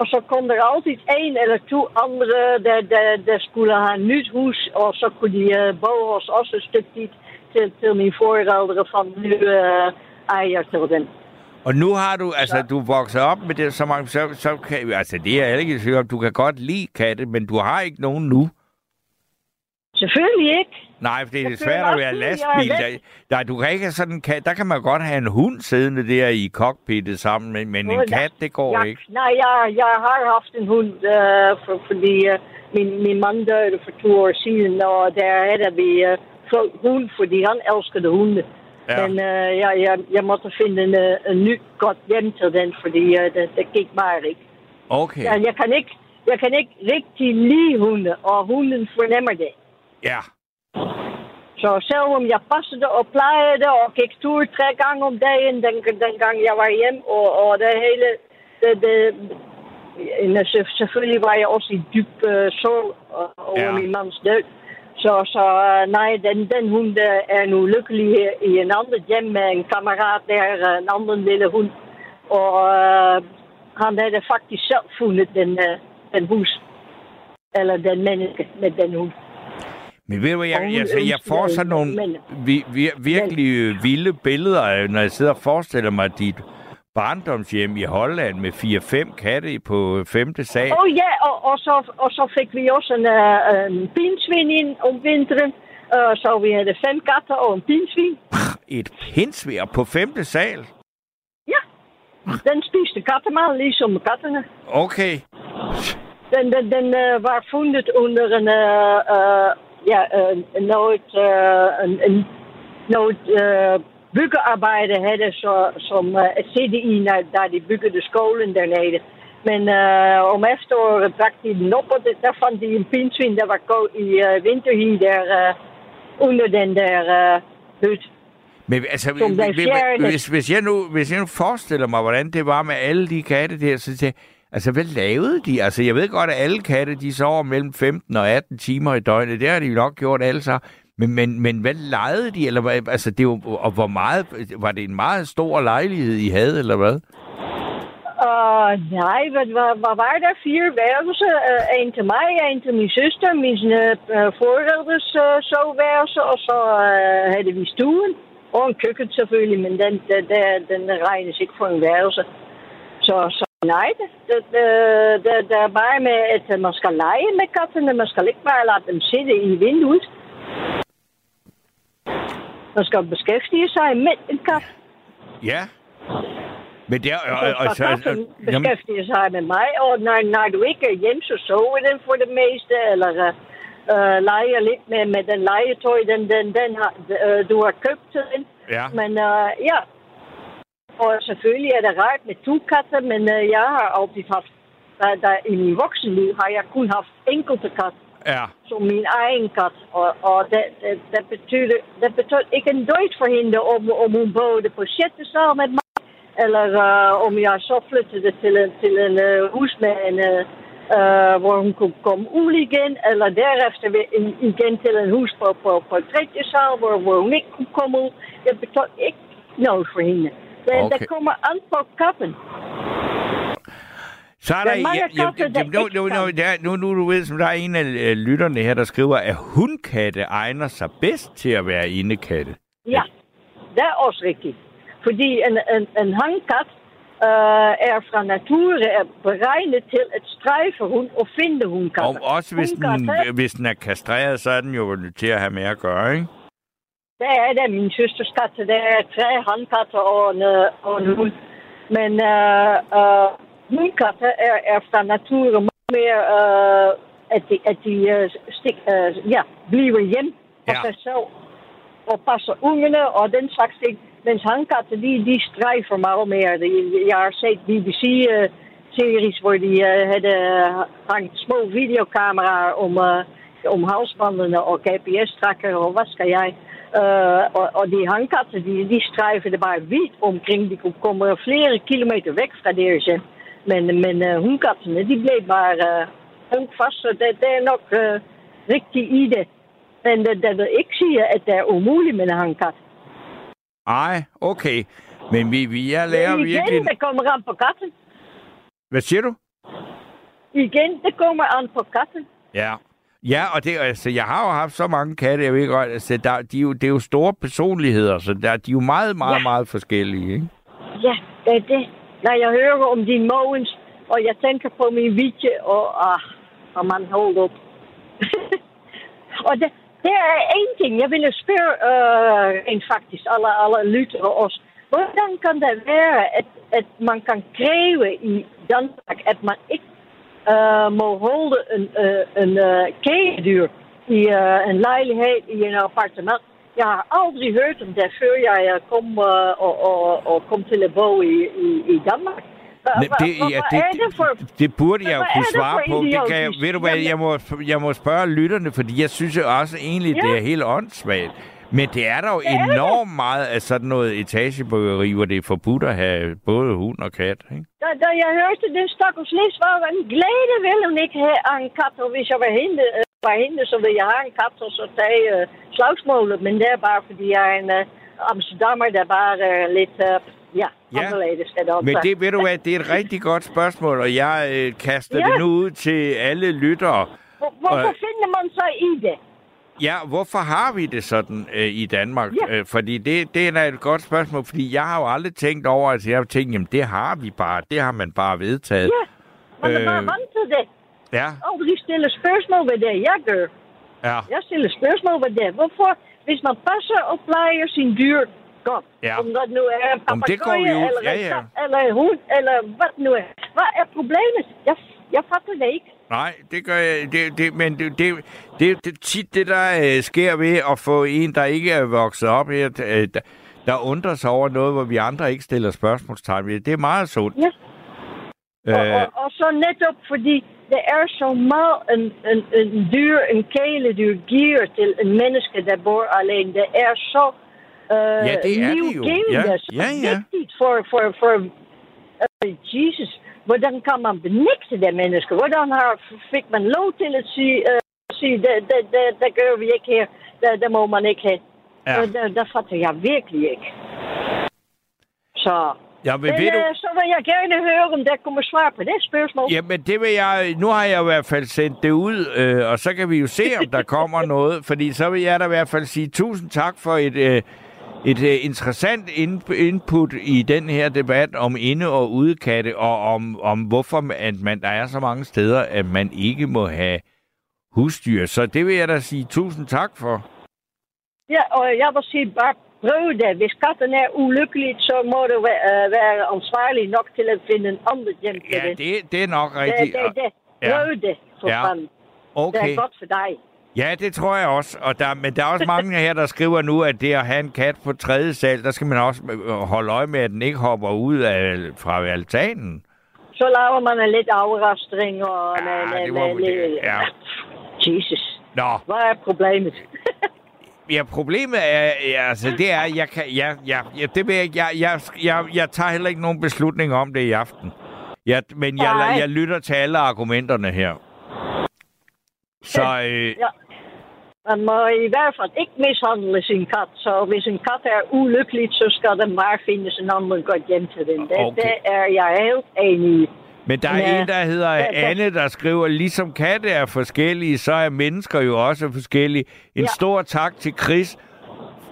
Og så kom er altijd één eller to andere, der, der, der skulle have een nyt hus. Og så kunne die uh, bouwen ons ook een stukje til, til mine forældre van nu uh, eier til den. og nu har du, altså, du vokset op med det så mange, så, så kan, altså, det er jeg ikke i om. Du kan godt lide katte, men du har ikke nogen nu. Selvfølgelig ikke. Nej, for det er Jeg svært at være jeg er lastbil. Der, der, du kan ikke sådan kat. Der kan man godt have en hund siddende der i cockpittet sammen, men, men en kat, det går Ja, ikke. nej, jeg, jeg har haft en hund, uh, for, fordi uh, min, min mand døde for to år siden, og der havde vi uh, flot hund, fordi han elskede hunde. Ja. Men uh, jeg, jeg, jeg måtte finde en, uh, en ny godt hjem til den, fordi uh, det, det gik bare ikke. Okay, Ja, jeg, kan ikke. jeg kan ikke rigtig lide hunde, og hunden fornemmer det. Ja. Så selvom jeg passede og plejede og gik tur tre gange om dagen, den, den gang jeg var hjem, og, og det hele, det, det, selvfølgelig var jeg også i dyb uh, sorg over Ja. min mands død. Så, så uh, nej, den, den hund er nu lykkelig her i en anden hjem med en kammerat der, øh, en anden lille hund. Og uh, han havde faktisk selv fundet den, uh, den hus. Eller den menneske med den hund. Men ved du hvad, jeg, hun jeg, får sådan nogle mand. vi, vi, virkelig øh, vilde billeder, af, når jeg sidder og forestiller mig dit barndomshjem i Holland med 4-5 katte på øh, femte sal. Oh ja, og, og, så, og så fik vi også en, uh, en pinsvin ind om vinteren. Uh, så vi havde fem katter og en pinsvin. Et pinsvær på femte sal? Ja, den spiste kattemad, ligesom kattene. Okay. Den, den, den uh, var fundet under en, uh, ja, uh, noget, uh, en, en, noget uh, byggearbejde havde, så, som uh, zette i, når, da de byggede skolen dernede. Men uh, om efteråret bragte de den op, og det, der fandt de en pindsvin, der var gået i uh, vinterhi der uh, under den der uh, hut. Men altså, Som den hvis, fjerde. hvis, hvis, jeg nu, hvis jeg nu forestiller mig, hvordan det var med alle de katte der, så tænker jeg, altså, hvad lavede de? Altså, jeg ved godt, at alle katte, de sover mellem 15 og 18 timer i døgnet. Det har de jo nok gjort alle sammen. Men, men, men hvad legede de? Eller, hvad- altså, det var, og hvor meget, var det en meget stor lejlighed, I havde, eller hvad? Uh, nej, hvad, hvad, hvad var der? Fire værelser. Uh, en til mig, en til min søster, min uh, forældres uh, soveværelse, og så uh, havde vi stuen. Og en køkken selvfølgelig, men den, den, den, den regnes ikke for en værelse. Så, så nej, det, det, det, det, er bare med, at man skal lege med kattene. Man skal ikke bare lade dem sidde i vinduet. Man skal beskæftige sig med en kat. Ja. Men det er... Og, Så og, så, og, jamen, beskæftige sig med mig, og når, når du ikke er hjemme, så sover den for det meste, eller uh, leger lidt med, med den legetøj, den, den, den har, uh, du har købt til den. ja. Men uh, ja, og selvfølgelig er det rart med to katter, men uh, jeg har altid haft, der, der, i min voksenliv har jeg kun haft enkelte kat Ja. som min egen kat. Og, og det, det, det, betyder, det betyder ikke en død for hende, om, om hun boede på sjette sal med mig, eller uh, om jeg så flyttede til en, til en uh, hus med en, uh, hvor hun kunne komme ud igen, eller derefter igen til en hus på, på, på tredje sal, hvor, hvor hun ikke kunne komme ud. Det betyder ikke noget for hende. Det, Okay. det kommer an på katten. Så er Der der... er ja, ja, katte, der nu, nu, nu, der, nu, nu, du ved, som der er en af øh, lytterne her, der skriver, at hundkatte egner sig bedst til at være indekatte. Ja, det er også rigtigt. Fordi en, en, en hangkat uh, er fra nature er beregnet til at strejfe hund og finde hundkatter. Og også hvis den, Hundkatte, hvis den er kastreret, så er den jo til at have med at gøre, ikke? Der er det min søsters katte. Der er tre handkatter og en, øh, og en hund. Men uh, uh, hundkatter er, er fra nature meget mere, uh, at de, at de uh, stik, uh, ja, bliver hjem for Ja. sig selv og passer ungerne og den slags ting. Mens handkatten, die, die strijven meget mere. De- Jeg har set BBC-series hvor de uh, hadden hangt små videocameraer om, uh, om halsbanden og GPS-tracker og wat skal jij. Uh, og, og die hangkatten, die, die strijven er bare wiet omkring. Die komen flere kilometer weg deres hjem. Men, men uh, hundkatten, die bleef maar uh, vast. Så det, det er nok uh, rigtig i det. Men det, det vil ikke sige, at det er umuligt med en hangkat. Ej, okay. Men vi, vi jeg lærer Igen, virkelig... det kommer an på katten. Hvad siger du? Igen, det kommer an på katten. Ja. Ja, og det, altså, jeg har jo haft så mange katte, jeg ved godt, altså, der, de er jo, det er jo store personligheder, så der, de er jo meget, meget, Ja. meget forskellige, ikke? Ja, det er det. Når jeg hører om din Mogens, og jeg tænker på min Vitje, og ah, og man hold op. og det, det er één ting. Jeg ville spørge uh, rent faktisk alle, alle lyttere også. Hvordan kan det være, at, at man kan kræve i Danmark, at man ikke uh, må holde een, uh, een uh, kæledyr i uh, een lejlighed, i een appartement? Har aldrig hørt om det, før jeg uh, kom, uh, og, og kom til i, i, i Danmark. Men det, ja, det, det for... det, det burde jeg jo kunne det svare på. Det kan jeg, ved du hvad, jeg må, jeg må spørge lytterne, fordi jeg synes jo også egentlig, det Ja. er helt åndssvagt. Men det er der jo enormt meget af sådan noget etagebyggeri, hvor det er forbudt at have både hund og kat. Ikke? Da, da jeg hørte den stakkels Lis, var en glæde vil hun ikke have en kat, og hvis jeg var hende, øh, var hende så ville jeg have en kat, og så tage øh, slagsmålet, men det er bare, fordi jeg er en øh, Amsterdammer, der bare øh, lidt, øh, ja, Ja, anderledes. Er det Men også. det, ved du hvad, det er et rigtig godt spørgsmål, og jeg øh, kaster Ja. det nu ud til alle lyttere. Hvor- Hvorfor og- finder man så i det? Ja, hvorfor har vi det sådan øh, i Danmark? Ja. Øh, fordi det, det er et godt spørgsmål, fordi jeg har jo aldrig tænkt over, at jeg har tænkt, jamen det har vi bare, det har man bare vedtaget. Ja, man er bare Øh. vant til det. Ja, Aldrig stille spørgsmål ved det, jeg gør. ja, Jeg stiller spørgsmål ved det. Hvorfor, hvis man passer og plejer sin dyr godt, Ja. om det nu er en ud- eller, ja, en ja. kat, eller en hund, eller hvad nu er. Hvad er problemet? Jeg, jeg fatter det ikke. Nej, det gør jeg, det, det, men det, det, det, det tit det, der øh, sker ved at få en, der ikke er vokset op her, øh, der, der undrer sig over noget, hvor vi andre ikke stiller spørgsmålstegn ved. Det er meget sundt. Ja. Og, Øh, og, og så netop fordi det er så meget en, en, en dyr, en kæledyr giver til en menneske, der bor alene. Det er så øh, Ja, det er det jo. livgivende, Ja, ja, ja. vigtigt for, for, for uh, Jesus. Hvordan kan man benægte det menneske? Hvordan har, fik man lov til at sige, uh, sige det, det, det, det gør vi ikke her, det, det må man ikke have. ja. Og det, det fatter jeg virkelig ikke. Så, Ja, men men, ved du, øh, så vil jeg gerne høre, om der kommer svar på det spørgsmål. Jamen, det vil jeg... Nu har jeg i hvert fald sendt det ud, øh, og så kan vi jo se, om der kommer noget. Fordi så vil jeg da i hvert fald sige tusind tak for et, øh, et øh, interessant in- input i den her debat om inde- og udekatte, og om, om hvorfor at man, der er så mange steder, at man ikke må have husdyr. Så det vil jeg da sige tusind tak for. Ja, og jeg vil sige bare prøv det. Hvis katten er ulykkelig, så må du være, øh, være ansvarlig nok til at finde en anden hjem til Ja, det. det, det er nok det, rigtigt. det, det. Ja. Prøv det, for Ja. fanden. Det Okay. er godt for dig. Ja, det tror jeg også. Og der, men der er også mange her, der skriver nu, at det at have en kat på tredje sal, der skal man også øh, holde øje med, at den ikke hopper ud af, fra altanen. Så laver man en lidt afrastring og... Ja, med, det med, vi- det- ja. Jesus. Nå, Hvad er problemet? ja, problemet er, altså, det er, jeg kan, ja, ja, ja, det vil jeg, jeg, jeg, jeg, jeg tager heller ikke nogen beslutning om det i aften. Jeg, men jeg, Nej. jeg lytter til alle argumenterne her. Så øh, ja. Man må i hvert fald ikke mishandle sin kat. Så hvis en kat er ulykkelig, så skal den bare findes en anden godt hjem til den. Det, Okay. det er jeg helt enig i. Men der er Ja. en, der hedder Ja. Anne, der skriver, ligesom katte er forskellige, så er mennesker jo også forskellige. En Ja. stor tak til Chris,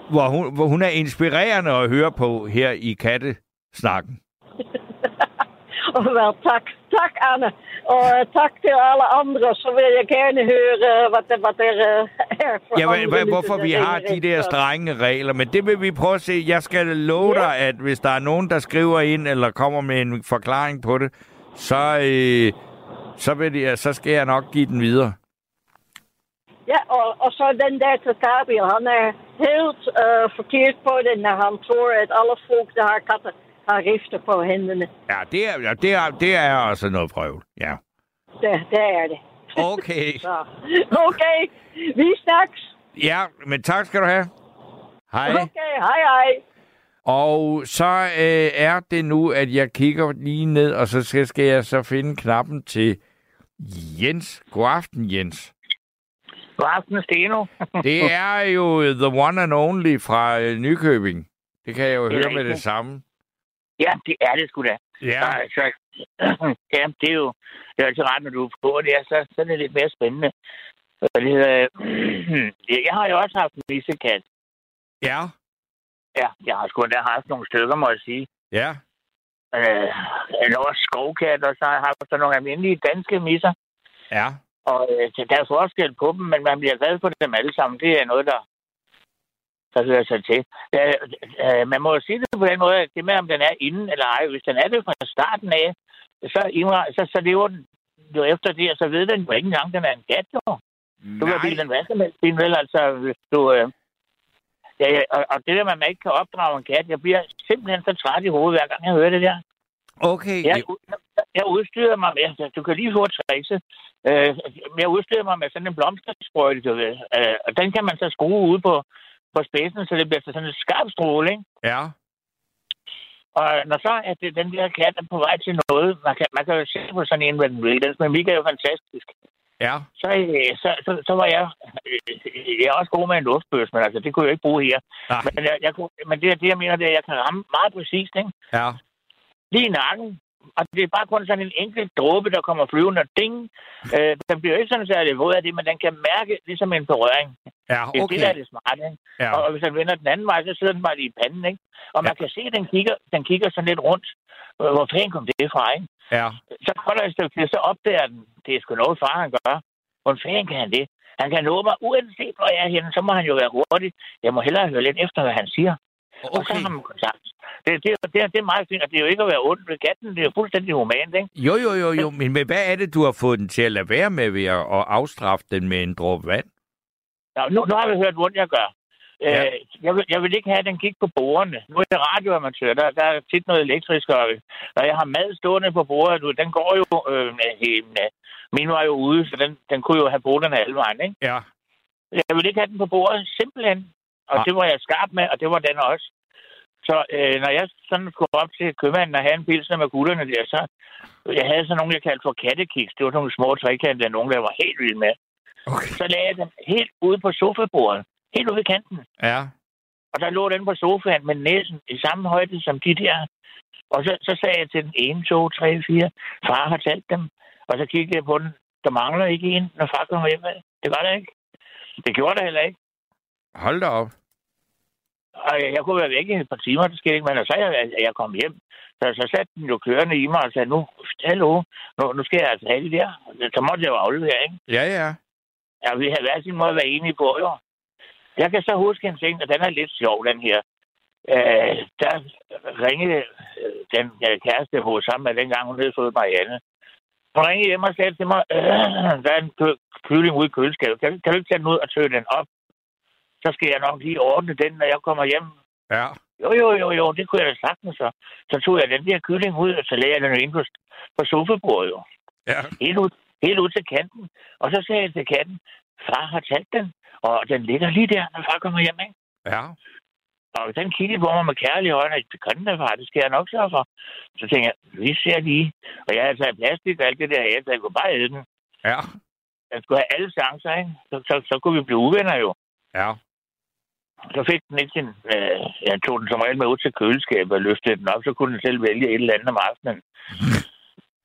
hvor hun, hvor hun er inspirerende at høre på her i kattesnakken. Og vel, tak. Tak, Anne. Og øh, tak til alle andre. Så vil jeg gerne høre, øh, hvad der, hvad der Ja, andre hvad, hvorfor vi har de der strenge regler, men det vil vi prøve at se. Jeg skal love Ja. dig, at hvis der er nogen, der skriver ind eller kommer med en forklaring på det, så, øh, så, vil jeg, så skal jeg nok give den videre. Ja, og, og så den der Tatabi, han er helt øh, forkert på det, når han tror, at alle folk, der har katter, har rifter på hænderne. Ja, det er, det er, det er altså noget prøve. Ja. Det, det er det. Okay. Så, okay, vi snakkes. Ja, men tak skal du have. Hej. Okay, hej hej. Og så øh, er det nu, at jeg kigger lige ned, og så skal, skal jeg så finde knappen til Jens. God aften, Jens. God aften, Steno. Det er jo the one and only fra øh, Nykøbing. Det kan jeg jo Det høre med det samme. ja, det er det sgu da. Ja, Så, så, ja, det er jo det er altid rart, når du er på det, er, så, så er det lidt mere spændende. Hvad det hedder, jeg har jo også haft en missekat. ja, Ja, jeg har sgu da haft nogle stykker, må jeg sige. ja. Øh, en også skovkat, og så har jeg haft sådan nogle almindelige danske misser. Ja, Og øh, så der er forskel på dem, men man bliver glad for dem alle sammen. Det er noget, der, der hører sig til. Øh, øh, man må jo sige det på den måde, at det med, om den er inden eller ej, hvis den er det fra starten af, så, så, så lever den jo efter det, og så ved den jo ikke engang, den er en kat, jo. Du kan bilde den hvad som helst vel? Altså, hvis du... Øh, ja, ja, og, og det der, man ikke kan opdrage en kat, jeg bliver simpelthen så træt i hovedet, hver gang jeg hører det der. okay. Jeg, jeg udstyrede mig med, altså, du kan lige hurtigt træse, øh, jeg udstyrede mig med sådan en blomstersprøjte, du ved, øh, og den kan man så skrue ud på, på spidsen, så det bliver sådan en skarp stråle, ikke? Ja. Og når så at det, den der kat er på vej til noget, man kan, man kan jo se på sådan en, hvad den vil. Den men er jo fantastisk. Ja. Så, øh, så, så, så var jeg... Øh, jeg er også god med en luftbøs, men altså, det kunne jeg ikke bruge her. Nej. Men, jeg, jeg kunne, men det, det, jeg mener, det er, at jeg kan ramme meget præcist, ikke? Ja. Lige i nakken. Og det er bare kun sådan en enkelt dråbe, der kommer flyvende og ding. Øh, den bliver ikke sådan særlig våd af det, men den kan mærke ligesom en berøring. Ja, Det er okay. det, der er det smarte, ikke? Ja. Og hvis han vender den anden vej, så sidder den bare lige i panden, ikke? Og man Ja. kan se, at den kigger, den kigger sådan lidt rundt. Hvor fanden kom det fra, ikke? Ja. Så går der et stykke tid, så opdager den, det er sgu noget far, han gør. Hvor fanden kan han det? Han kan nå mig, uanset hvor jeg er henne, så må han jo være hurtig. Jeg må hellere høre lidt efter, hvad han siger. Okay. Og så har man kontakt. Det, det, det, det er meget fint, og det er jo ikke at være ondt ved katten. Det er jo fuldstændig humant, ikke? Jo, jo, jo, jo. Men hvad er det, du har fået den til at lade være med ved at afstraffe den med en dråbe vand? Nå, nu, nu har vi hørt, hvordan jeg gør. Ja. Ja. Øh, jeg, vil, jeg vil ikke have, at den gik på bordene. Nu er jeg radioamatør, der, der er tit noget elektrisk. Og, når jeg har mad stående på bordet, nu, den går jo... Øh, øh, min var jo ude, så den, den kunne jo have bordene alle vejen, ikke? Ja. Jeg vil ikke have den på bordet, simpelthen. Og Ah. det var jeg skarp med, og det var den også. Så øh, når jeg sådan skulle op til købmanden og have en pilsner med gutterne der, så jeg havde sådan nogle, jeg kaldte for kattekiks. Det var nogle små trekanter, nogen der var helt vilde med. Okay. Så lagde jeg den helt ude på sofabordet. Helt ude ved kanten. Ja. Og der lå den på sofaen med næsen i samme højde som de der. Og så, så sagde jeg til den ene, to, tre, fire. Far har talt dem. Og så kiggede jeg på den. Der mangler ikke en, når far kommer hjem. Det var der ikke. Det gjorde der heller ikke. Hold da op. Og jeg, jeg kunne være væk i et par timer, det skete ikke. Men så jeg, at jeg kom hjem, så, så satte den jo kørende i mig og sagde, nu, hallo, nu, nu skal jeg altså have det der. Så måtte jeg jo aflevere, ikke? Ja, ja. Ja, vi har hver sin måde at være enige på, jo. Jeg kan så huske en ting, og den er lidt sjov, den her. Øh, der ringede øh, den øh, kæreste, jeg boede sammen med, dengang hun hed fået Marianne. Hun ringede hjem og sagde til mig, øh, der er en kø- kylling ude i køleskabet. Kan, kan du ikke tage den ud og tøge den op? Så skal jeg nok lige ordne den, når jeg kommer hjem. Ja. Jo, jo, jo, jo, det kunne jeg da sagtens. Så, så tog jeg den der kylling ud, og så lagde jeg den ind på, på sofabordet, jo. Ja. Helt ud, helt ud til kanten. Og så sagde jeg til katten, far har talt den, og den ligger lige der, når far kommer hjem, ikke? Ja. Og den kiggede på mig med kærlige øjne, det kan den da, far, det skal jeg nok sørge for. Så tænkte jeg, vi ser lige. Og jeg havde taget plastik og alt det der af, så jeg kunne bare æde den. Ja. Jeg skulle have alle chancer, ikke? Så, så, så kunne vi blive uvenner jo. Ja. Så fik den ikke sin... Øh, jeg tog den som regel med ud til køleskabet og løftede den op, så kunne den selv vælge et eller andet om aftenen.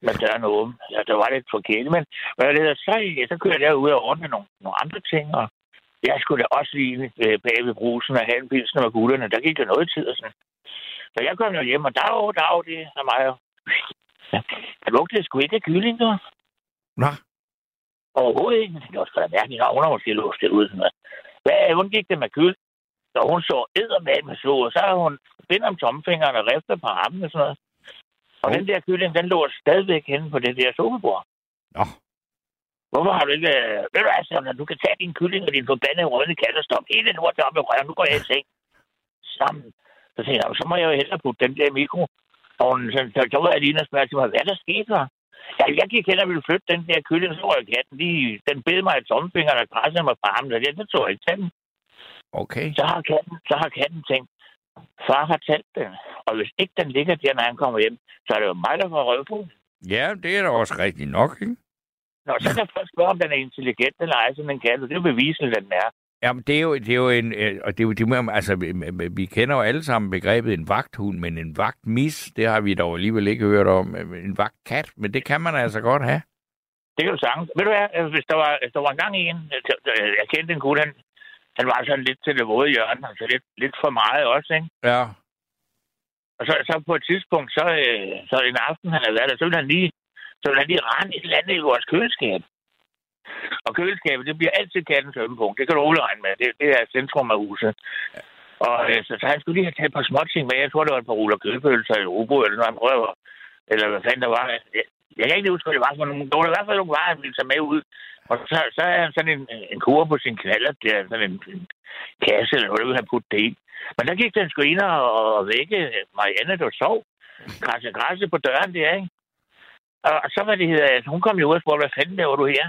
med døren åben. Ja, der var lidt forkert, men hvad det hedder, så, så kører jeg derud og ordne nogle, nogle andre ting, og jeg skulle da også lige øh, bag ved brusen og have en pilsner med gutterne. Der gik jo noget tid og sådan. Så jeg kom jo hjem, og dag, dag, det er mig. Ja. Der lugtede sgu ikke af kylling, du. Nå. Overhovedet ikke. Det var sgu da mærkeligt, hun har måske luftet ud. Sådan noget. Hvad, hvordan gik det med kyld? Så hun så eddermad med så, og så har hun bindt om tomfingeren og riftet på armen og sådan noget. Og Hov. den der kylling, den lå stadigvæk henne på det der sofabord. Nå. Hvorfor har du ikke... Øh, ved du hvad, Sander, du kan tage din kylling og din forbandede røde kat og stoppe hele lortet op i røven. Nu går jeg i seng. Sammen. Så tænkte jeg, så må jeg jo hellere putte den der mikro. Og så, så, så var jeg lige og spørge til mig, hvad der skete der? Ja, jeg gik hen og ville flytte den der kylling, så røg katten lige... Den bed mig i tomfingeren og krassede mig på armen, og det, det tog jeg ikke til den. Okay. Så har katten, så har katten tænkt, far har talt den. Og hvis ikke den ligger der, når han kommer hjem, så er det jo mig, der får røv på. Ja, det er da også rigtigt nok, ikke? Nå, så kan folk spørge, om den er intelligent eller ej, sådan en kat, og det er jo beviseligt, at den er. Jamen, det er jo, det er jo en... øh, Og det er jo, det må, altså, vi- vi kender jo alle sammen begrebet en vagthund, men en vagtmis, det har vi dog alligevel ikke hørt om. En vagtkat, men det kan man altså godt have. Det kan du sagtens. Ved du hvad, øh, hvis der var, hvis der var en gang en, øh, jeg kendte en gut, han, han var sådan lidt til det våde hjørne, altså lidt, lidt for meget også, ikke? Ja. Og så, så på et tidspunkt, så, øh, så en aften, han havde været der, så ville han lige, så ville han lige rende et eller andet i vores køleskab. Og køleskabet, det bliver altid kattens ømpunkt. Det kan du regne med. Det, det er centrum af huset. Og øh, så, så han skulle lige have taget et par småting med. Jeg tror, det var et par ruller kødpølser i Robo, eller noget, han prøver. Eller hvad fanden der var. Jeg, kan ikke huske, hvad det var for nogle. Der var i hvert fald nogle varer, han ville tage med ud. Og så, så er han sådan en, en kur på sin knaller. Det er sådan en, en kasse, eller hvad det vil have puttet det i. Men der gik den sgu ind og, og vække Marianne, der sov. Krasse, krasse på døren der, ikke? Og, og så var det altså, hun kom jo ud og spurgte, hvad fanden laver du her?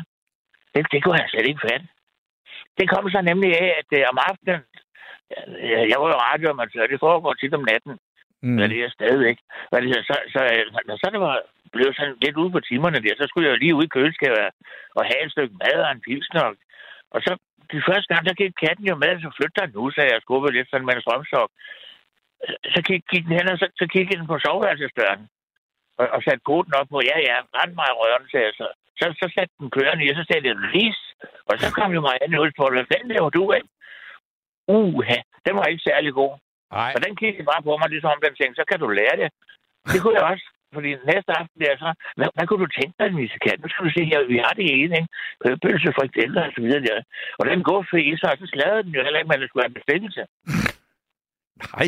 Det, det kunne han slet ikke fatte. Det kom så nemlig af, at øh, om aftenen, jeg, jeg var jo radioamatør, det foregår tit om natten. Mm. Men det er stadigvæk. Hvad det, så, så, så, så, det var blevet sådan lidt ude på timerne der, så skulle jeg lige ud i køleskabet og have et stykke mad og en pilsner. Og så de første gang, der gik katten jo med, så flyttede den nu, så jeg skubbede lidt sådan med en strømstok. Så gik, gik den hen, og så, så kiggede den på soveværelsesdøren. Og, og satte koden op på, ja, ja, rent mig i sagde jeg så. Så, så satte den kørende i, og så sagde det, ris. Og så kom jo mig an ud på, hvad fanden laver du af? Uha, den var ikke særlig god. Nej. Og den kiggede bare på mig, ligesom om den tænkte, så kan du lære det. Det kunne jeg også. Fordi næste aften der så, hvad, hvad kunne du tænke dig, Misse Kat? Nu skal du se her, vi har det ene, ikke? Pølse, frikadeller og så videre der. Og den går for i sig, og så sladede den jo heller ikke, men det skulle have bestillelse. Nej.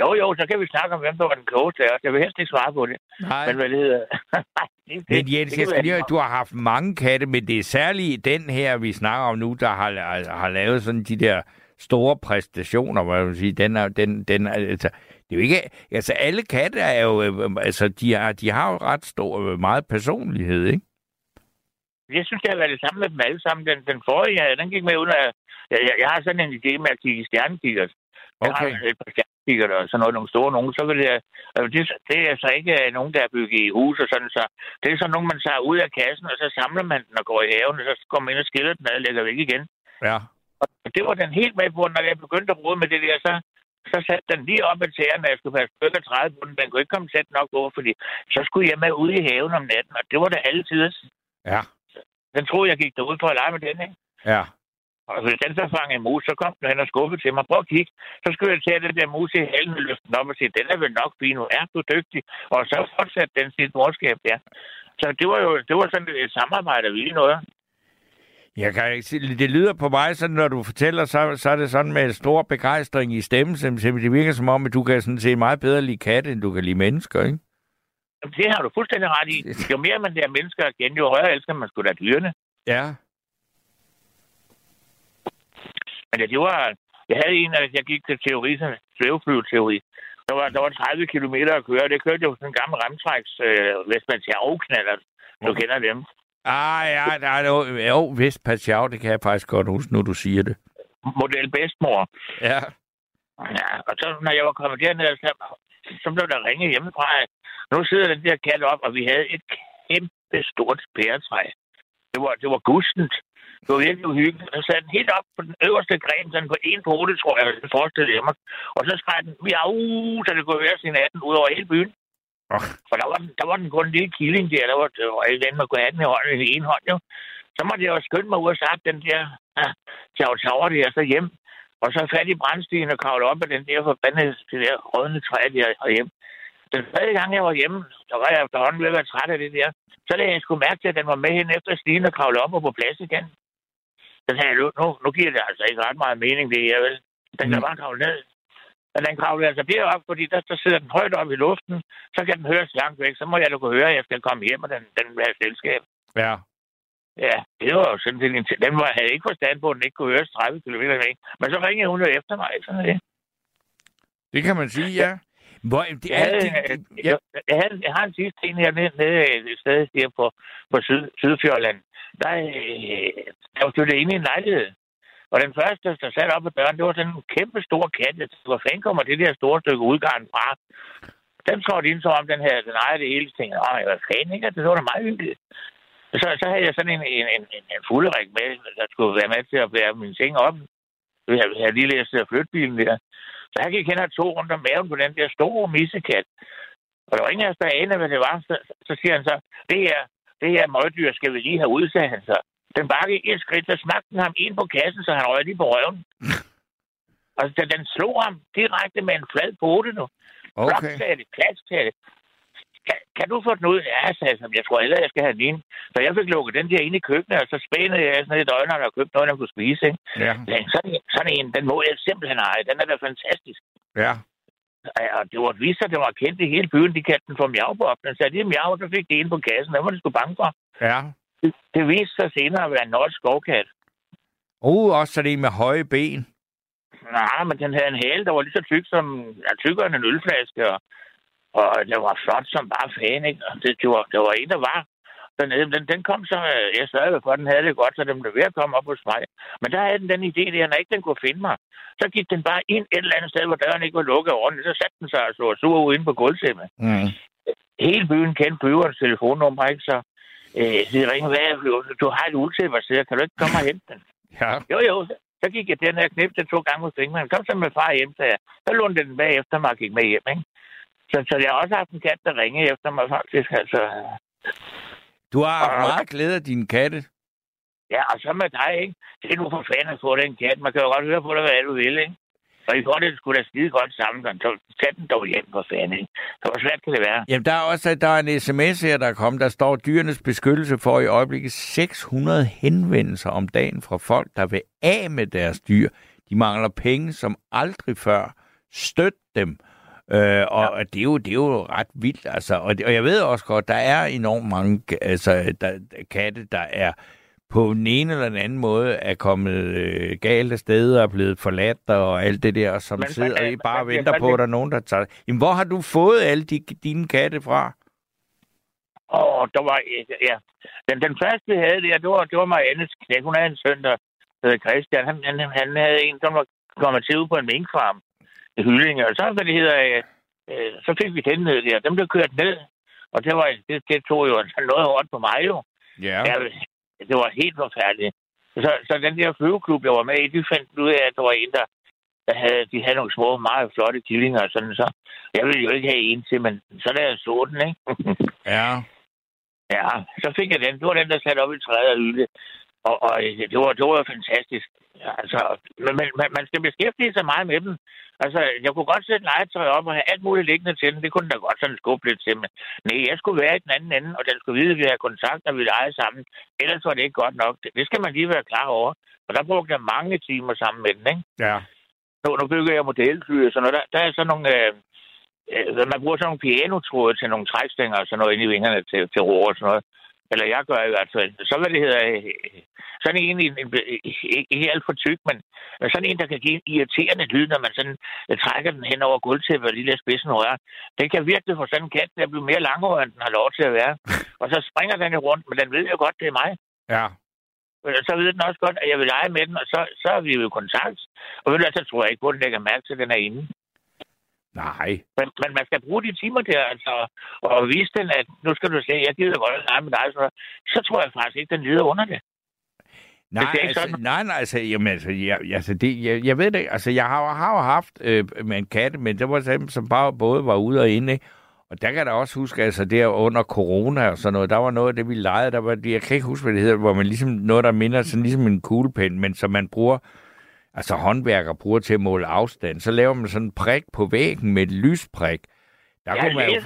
Jo, jo, så kan vi snakke om, hvem der var den klogeste af os. Jeg vil helst ikke svare på det. Nej. Men hvad det hedder... det, Men Jens, det jeg kan skal lige, du har haft mange katte, men det er særligt den her, vi snakker om nu, der har, har lavet sådan de der store præstationer, hvad jeg vil sige. Den er, den, den er, altså, det er jo ikke, altså alle katte er jo, øh, altså de har, de har jo ret stor, øh, meget personlighed, ikke? Jeg synes, det har været det samme med dem alle sammen. Den, den forrige, ja, den gik med ud af... Jeg, jeg, jeg har sådan en idé med at kigge i stjernekiggers. Jeg Okay. har et par og sådan noget, nogle store nogen. Så vil det, altså, det, det er så ikke øh, nogen, der er bygget i hus og sådan. Så det er sådan nogen, man tager ud af kassen, og så samler man den og går i haven, og så går man ind og skiller den ad og lægger væk igen. Ja. Og det var den helt med på, når jeg begyndte at bruge med det der, så, så satte den lige op ad tæerne, jeg skulle passe stykker 30 på den. Den kunne ikke komme tæt nok over, fordi så skulle jeg med ud i haven om natten, og det var det altid. Ja. Den troede, jeg gik derud for at lege med den, ikke? Ja. Og hvis den så fangede en mus, så kom den hen og skuffede til mig. Prøv at kigge. Så skulle jeg tage den der mus i halen og løfte den op og sige, den er vel nok fin, nu er du dygtig. Og så fortsatte den sit morskab der. Så det var jo det var sådan et samarbejde, vi noget. Jeg kan ikke sige, det lyder på mig sådan, når du fortæller, så, så er det sådan med stor begejstring i stemmen, som det virker som om, at du kan sådan se meget bedre lide katte, end du kan lide mennesker, ikke? Jamen, Det har du fuldstændig ret i. Jo mere man lærer mennesker at kende, jo højere elsker man skulle da dyrene. Ja. Men ja, det var... Jeg havde en, at jeg gik til teori, sådan svæveflyveteori. Der var, der var 30 km at køre. Det kørte jo sådan en gammel remtræks øh, Vestmantiao-knaller. Du Okay. kender dem. Ah, ja, der er jo, jo vist Pachau, det kan jeg faktisk godt huske, nu du siger det. Model bedsmor. Ja. Ja, og så når jeg var kommet derned, så, så blev der ringet hjemmefra. Nu sidder den der kat op, og vi havde et kæmpe stort pæretræ. Det var, det var gustent. Det var virkelig uhyggeligt. Og så sad den helt op på den øverste gren, sådan på en pote, tror jeg, jeg forestillede mig. Og så skreg den, miau, så det kunne høre sin natten ud over hele byen. Oh. For der var, den, der var den kun en lille killing der, der var, der var eller andet, man kunne have den i hånden i en hånd, jo. Så måtte jeg jo skynde mig ud og sagt den der ja, tav tager der så hjem. Og så fat i brændstigen og kravle op af den der forbandede, det der rådne træ der hjem. Den tredje gang, jeg var hjemme, så var jeg efterhånden ved at være træt af det der. Så lagde jeg sgu mærke til, at den var med hen efter stigen og kravle op og på plads igen. Så sagde jeg, nu, nu giver det altså ikke ret meget mening, det her, vel? Den kan Mm. bare kravle ned. Men den kravler altså derop, fordi der, der sidder den højt op i luften, så kan den høres langt væk. Så må jeg da kunne høre, at jeg skal komme hjem, og den, den vil have selskab. Ja. Ja, det var jo sådan set en Den var, havde ikke forstand på, at den ikke kunne høres 30 km væk. Men så ringede hun jo efter mig, sådan det. Det kan man sige, ja. Hvor, det, Jeg, havde, det, det, ja. jeg, havde, jeg har en sidste en her nede, nede et sted her på, på Syd, Sydfjordland. Der, øh, der var flyttet ind i en lejlighed. Og den første, der satte op ad døren, det var sådan en kæmpe stor kat. Jeg tænkte, Hvor fanden kommer det der store stykke udgarn fra? Den trådte ind, som om den her, den ejer det hele. Så tænkte jeg, hvad fanden, ikke? Det var da meget hyggeligt. Så, så havde jeg sådan en, en, en, en, en fulderik med, der skulle være med til at bære min seng op. Jeg havde, lige læst at flytte bilen der. Så jeg gik hen og tog rundt om maven på den der store missekat. Og der var ingen af os, der anede, hvad det var. Så, så siger han så, det her, det her møgdyr skal vi lige have udsat, han så. Den bakkede et skridt, så smagte den ham ind på kassen, så han røg lige på røven. Og så den slog ham direkte med en flad pote nu. Okay. Bloksatte, klasksatte. Kan, kan, du få den ud? Ja, sagde jeg, jeg tror heller, jeg skal have den ind. Så jeg fik lukket den der ind i køkkenet, og så spænede jeg sådan et øjne og købte noget, der kunne spise. Ikke? Ja. Men sådan, en- sådan en, den må jeg simpelthen eje. Den er da fantastisk. Ja. Ja, Og det var et vist, at det var kendt i hele byen. De kaldte den for miavbop. Den satte lige miau, så fik det ind på kassen. Den var de sgu bange for. Ja. Det, det viste sig senere at være en norsk skovkat. Uh, også en med høje ben. Nej, men den havde en hale, der var lige så tyk som ja, tykkere end en ølflaske. Og, og det var flot som bare fan, ikke? Og det, det, var, det var en, der var. dernede. Den, den kom så, øh, jeg sørgede for, at den havde det godt, så den blev ved at komme op hos mig. Men der havde den den idé der, når ikke den kunne finde mig, så gik den bare ind et eller andet sted, hvor døren ikke var lukket ordentligt. Så satte den sig og så sur ud inde på gulvtæppet. Mm. Hele byen kendte bøgerens telefonnummer, ikke? Så øh, de ringede, hvad det? Du har et så kan du ikke komme og hente den? Ja. Jo, jo, så gik jeg den her knip til to gange hos Ingman. Kom så med far hjem, så jeg. Så lånte den bagefter mig og gik med hjem, ikke? Så, så jeg har også haft en kat, der ringede efter mig, faktisk. Altså, Du har haft Og- meget glæde af dine katte. ja, og så med dig, ikke? Det er nu for fanden at få den kat. Man kan jo godt høre på dig, hvad du vil, ikke? Og I får det sgu da skide godt sammen, så tag den dog hjem for fanden? Så hvor svært kan det være? Jamen, der er også der er en sms her, der er kommet. Der står, dyrenes beskyttelse for i øjeblikket 600 henvendelser om dagen fra folk, der vil af med deres dyr. De mangler penge som aldrig før. Støt dem. Øh, og ja. det, er jo, det er jo ret vildt, altså. Og, det, og jeg ved også godt, der er enormt mange altså, der, katte, der er på den ene eller den anden måde er kommet øh, galt af sted og er blevet forladt og alt det der, som Men sidder man- og I bare bliver venter på, at der er nogen, der tager Jamen, hvor har du fået alle de, dine katte fra? Åh, der var... Ja. Den, den første, vi havde der, det var, det var Mariannes knæk. Hun havde en søn, der hed Christian. Han, han, han havde en, der var kommet til ud på en minkfarm i Hyllinge. Og så, hvad det hedder, øh, øh, så fik vi den ned der. Den blev kørt ned. Og det, var, det, det tog jo altså noget hårdt på mig jo. Ja. Ja, det var helt forfærdeligt. Så, så den der flyveklub, jeg var med i, de fandt ud af, at der var en, der, der havde, de havde nogle små, meget flotte killinger og sådan så. Jeg ville jo ikke have en til, men så da jeg så den, ikke? Ja. ja, så fik jeg den. Det var den, der satte op i træet og hylde. Og, og det, var, det var fantastisk. Altså, men man, man skal beskæftige sig meget med dem. Altså, jeg kunne godt sætte legetøj op og have alt muligt liggende til den. Det kunne da godt sådan skubbe lidt til. Men nej, jeg skulle være i den anden ende, og den skulle vide, at vi har kontakt, når vi leger sammen. Ellers var det ikke godt nok. Det, skal man lige være klar over. Og der brugte jeg mange timer sammen med den, ikke? Ja. Nu, nu bygger jeg modelfly og sådan noget. Der, der er sådan nogle... Øh, øh, man bruger sådan nogle pianotråde til nogle trækstænger og sådan noget inde i vingerne til, til ro og sådan noget. Eller jeg gør i hvert fald. Så hvad det hedder... Øh, sådan en, en, en ikke, alt for tyk, men men sådan en, der kan give en irriterende lyd, når man sådan øh, trækker den hen over gulvtæppet og lige lader spidsen røre. Den kan virkelig få sådan en kat til at blive mere langhåret, end den har lov til at være. Og så springer den jo rundt, men den ved jo godt, det er mig. Ja. Øh, Så ved den også godt, at jeg vil lege med den, og så, så er vi jo i kontakt. Og ved du så tror jeg ikke på, at den lægger mærke til, at den er inde. Nej. Men, men man skal bruge de timer der, altså, og vise den, at nu skal du se, jeg gider godt at lege med dig, så, så tror jeg faktisk ikke, den lider under det. Nej, det altså, sådan. nej, nej, altså, jamen, altså, jeg, altså det, jeg, jeg ved det. Altså, jeg har, har jo haft øh, med en katte, men det var dem, som bare både var ude og inde, ikke? Og der kan jeg da også huske, altså der under corona og sådan noget, der var noget af det, vi legede, der var, jeg kan ikke huske, hvad det hedder, hvor man ligesom, noget der minder sådan ligesom en kuglepen, men som man bruger, altså håndværker bruger til at måle afstand, så laver man sådan en prik på væggen med et lysprik. Der Jeg kunne man jo,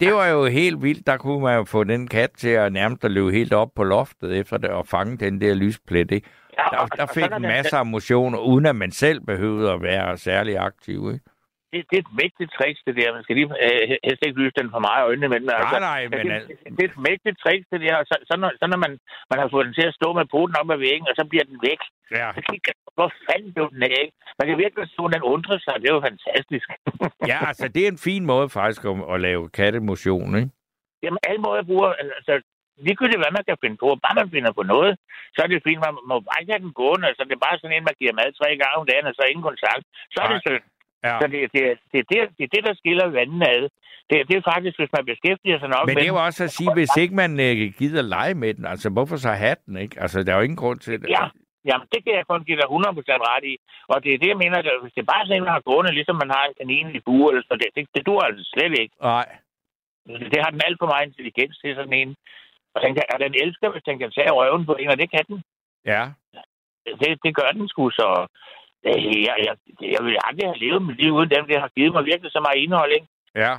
det var jo helt vildt, der kunne man jo få den kat til at nærmest at løbe helt op på loftet efter det og fange den der lysplet, ikke? Ja, Der, der fik en masse af motion, uden at man selv behøvede at være særlig aktiv, ikke? Det, det er et mægtigt trick, det der. Man skal lige øh, helst ikke lyse den for meget øjnene, men altså, Nej, nej, men... det, al- det, er et mægtigt trick, det der. Og Så, så, når, så når man, man har fået den til at stå med poten op ad væggen, og så bliver den væk. Ja, Så kigger hvor fanden blev den af? ikke? Man kan virkelig stå, den undrer sig. Det er jo fantastisk. ja, altså, det er en fin måde faktisk at, at lave kattemotion, ikke? Jamen, alle måder bruger... Altså, ligegyldigt hvad man kan finde på, bare man finder på noget, så er det fint. Man må bare ikke have den gående. Altså, det er bare sådan en, man giver mad tre gange om dagen, og så ingen kontakt. Så er det Nej. synd. Ja. Så det, det, det, det, det er det, der skiller vandene ad. Det, det er faktisk, hvis man beskæftiger sig nok Men med det er jo også at sige, hvis ikke man øh, gider lege med den, altså hvorfor så have den, ikke? Altså, der er jo ingen grund til det. Ja, jamen, det kan jeg kun give dig 100% ret i. Og det er det, jeg mener, at hvis det er bare sådan har gående, ligesom man har en kanin i bue, eller så det, det, det dur altså slet ikke. Nej. Det har den alt for meget intelligens til sådan en. Og den, kan, og den elsker, hvis den kan tage røven på en, og det kan den. Ja. Det, det gør den sgu, så... øh, Jeg, jeg, jeg vil aldrig have levet mit liv uden dem. Det har givet mig virkelig så meget indhold, ikke? Ja.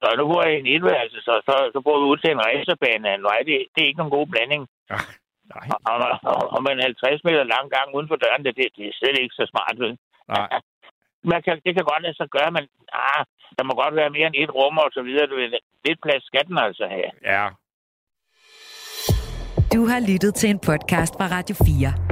Så nu bor jeg i en etværelse, så, så, så bor vi ud til en racerbane af en vej. Det, det er ikke nogen god blanding. Ah, Nej. Og, og, og, og med en 50 meter lang gang uden for døren, det, det, det er slet ikke så smart, vel? Nej. Man kan, det kan godt lade sig gøre, men ah, der må godt være mere end et rum og så videre. Du ved, lidt plads skal den altså have. Ja. Du har lyttet til en podcast fra Radio 4.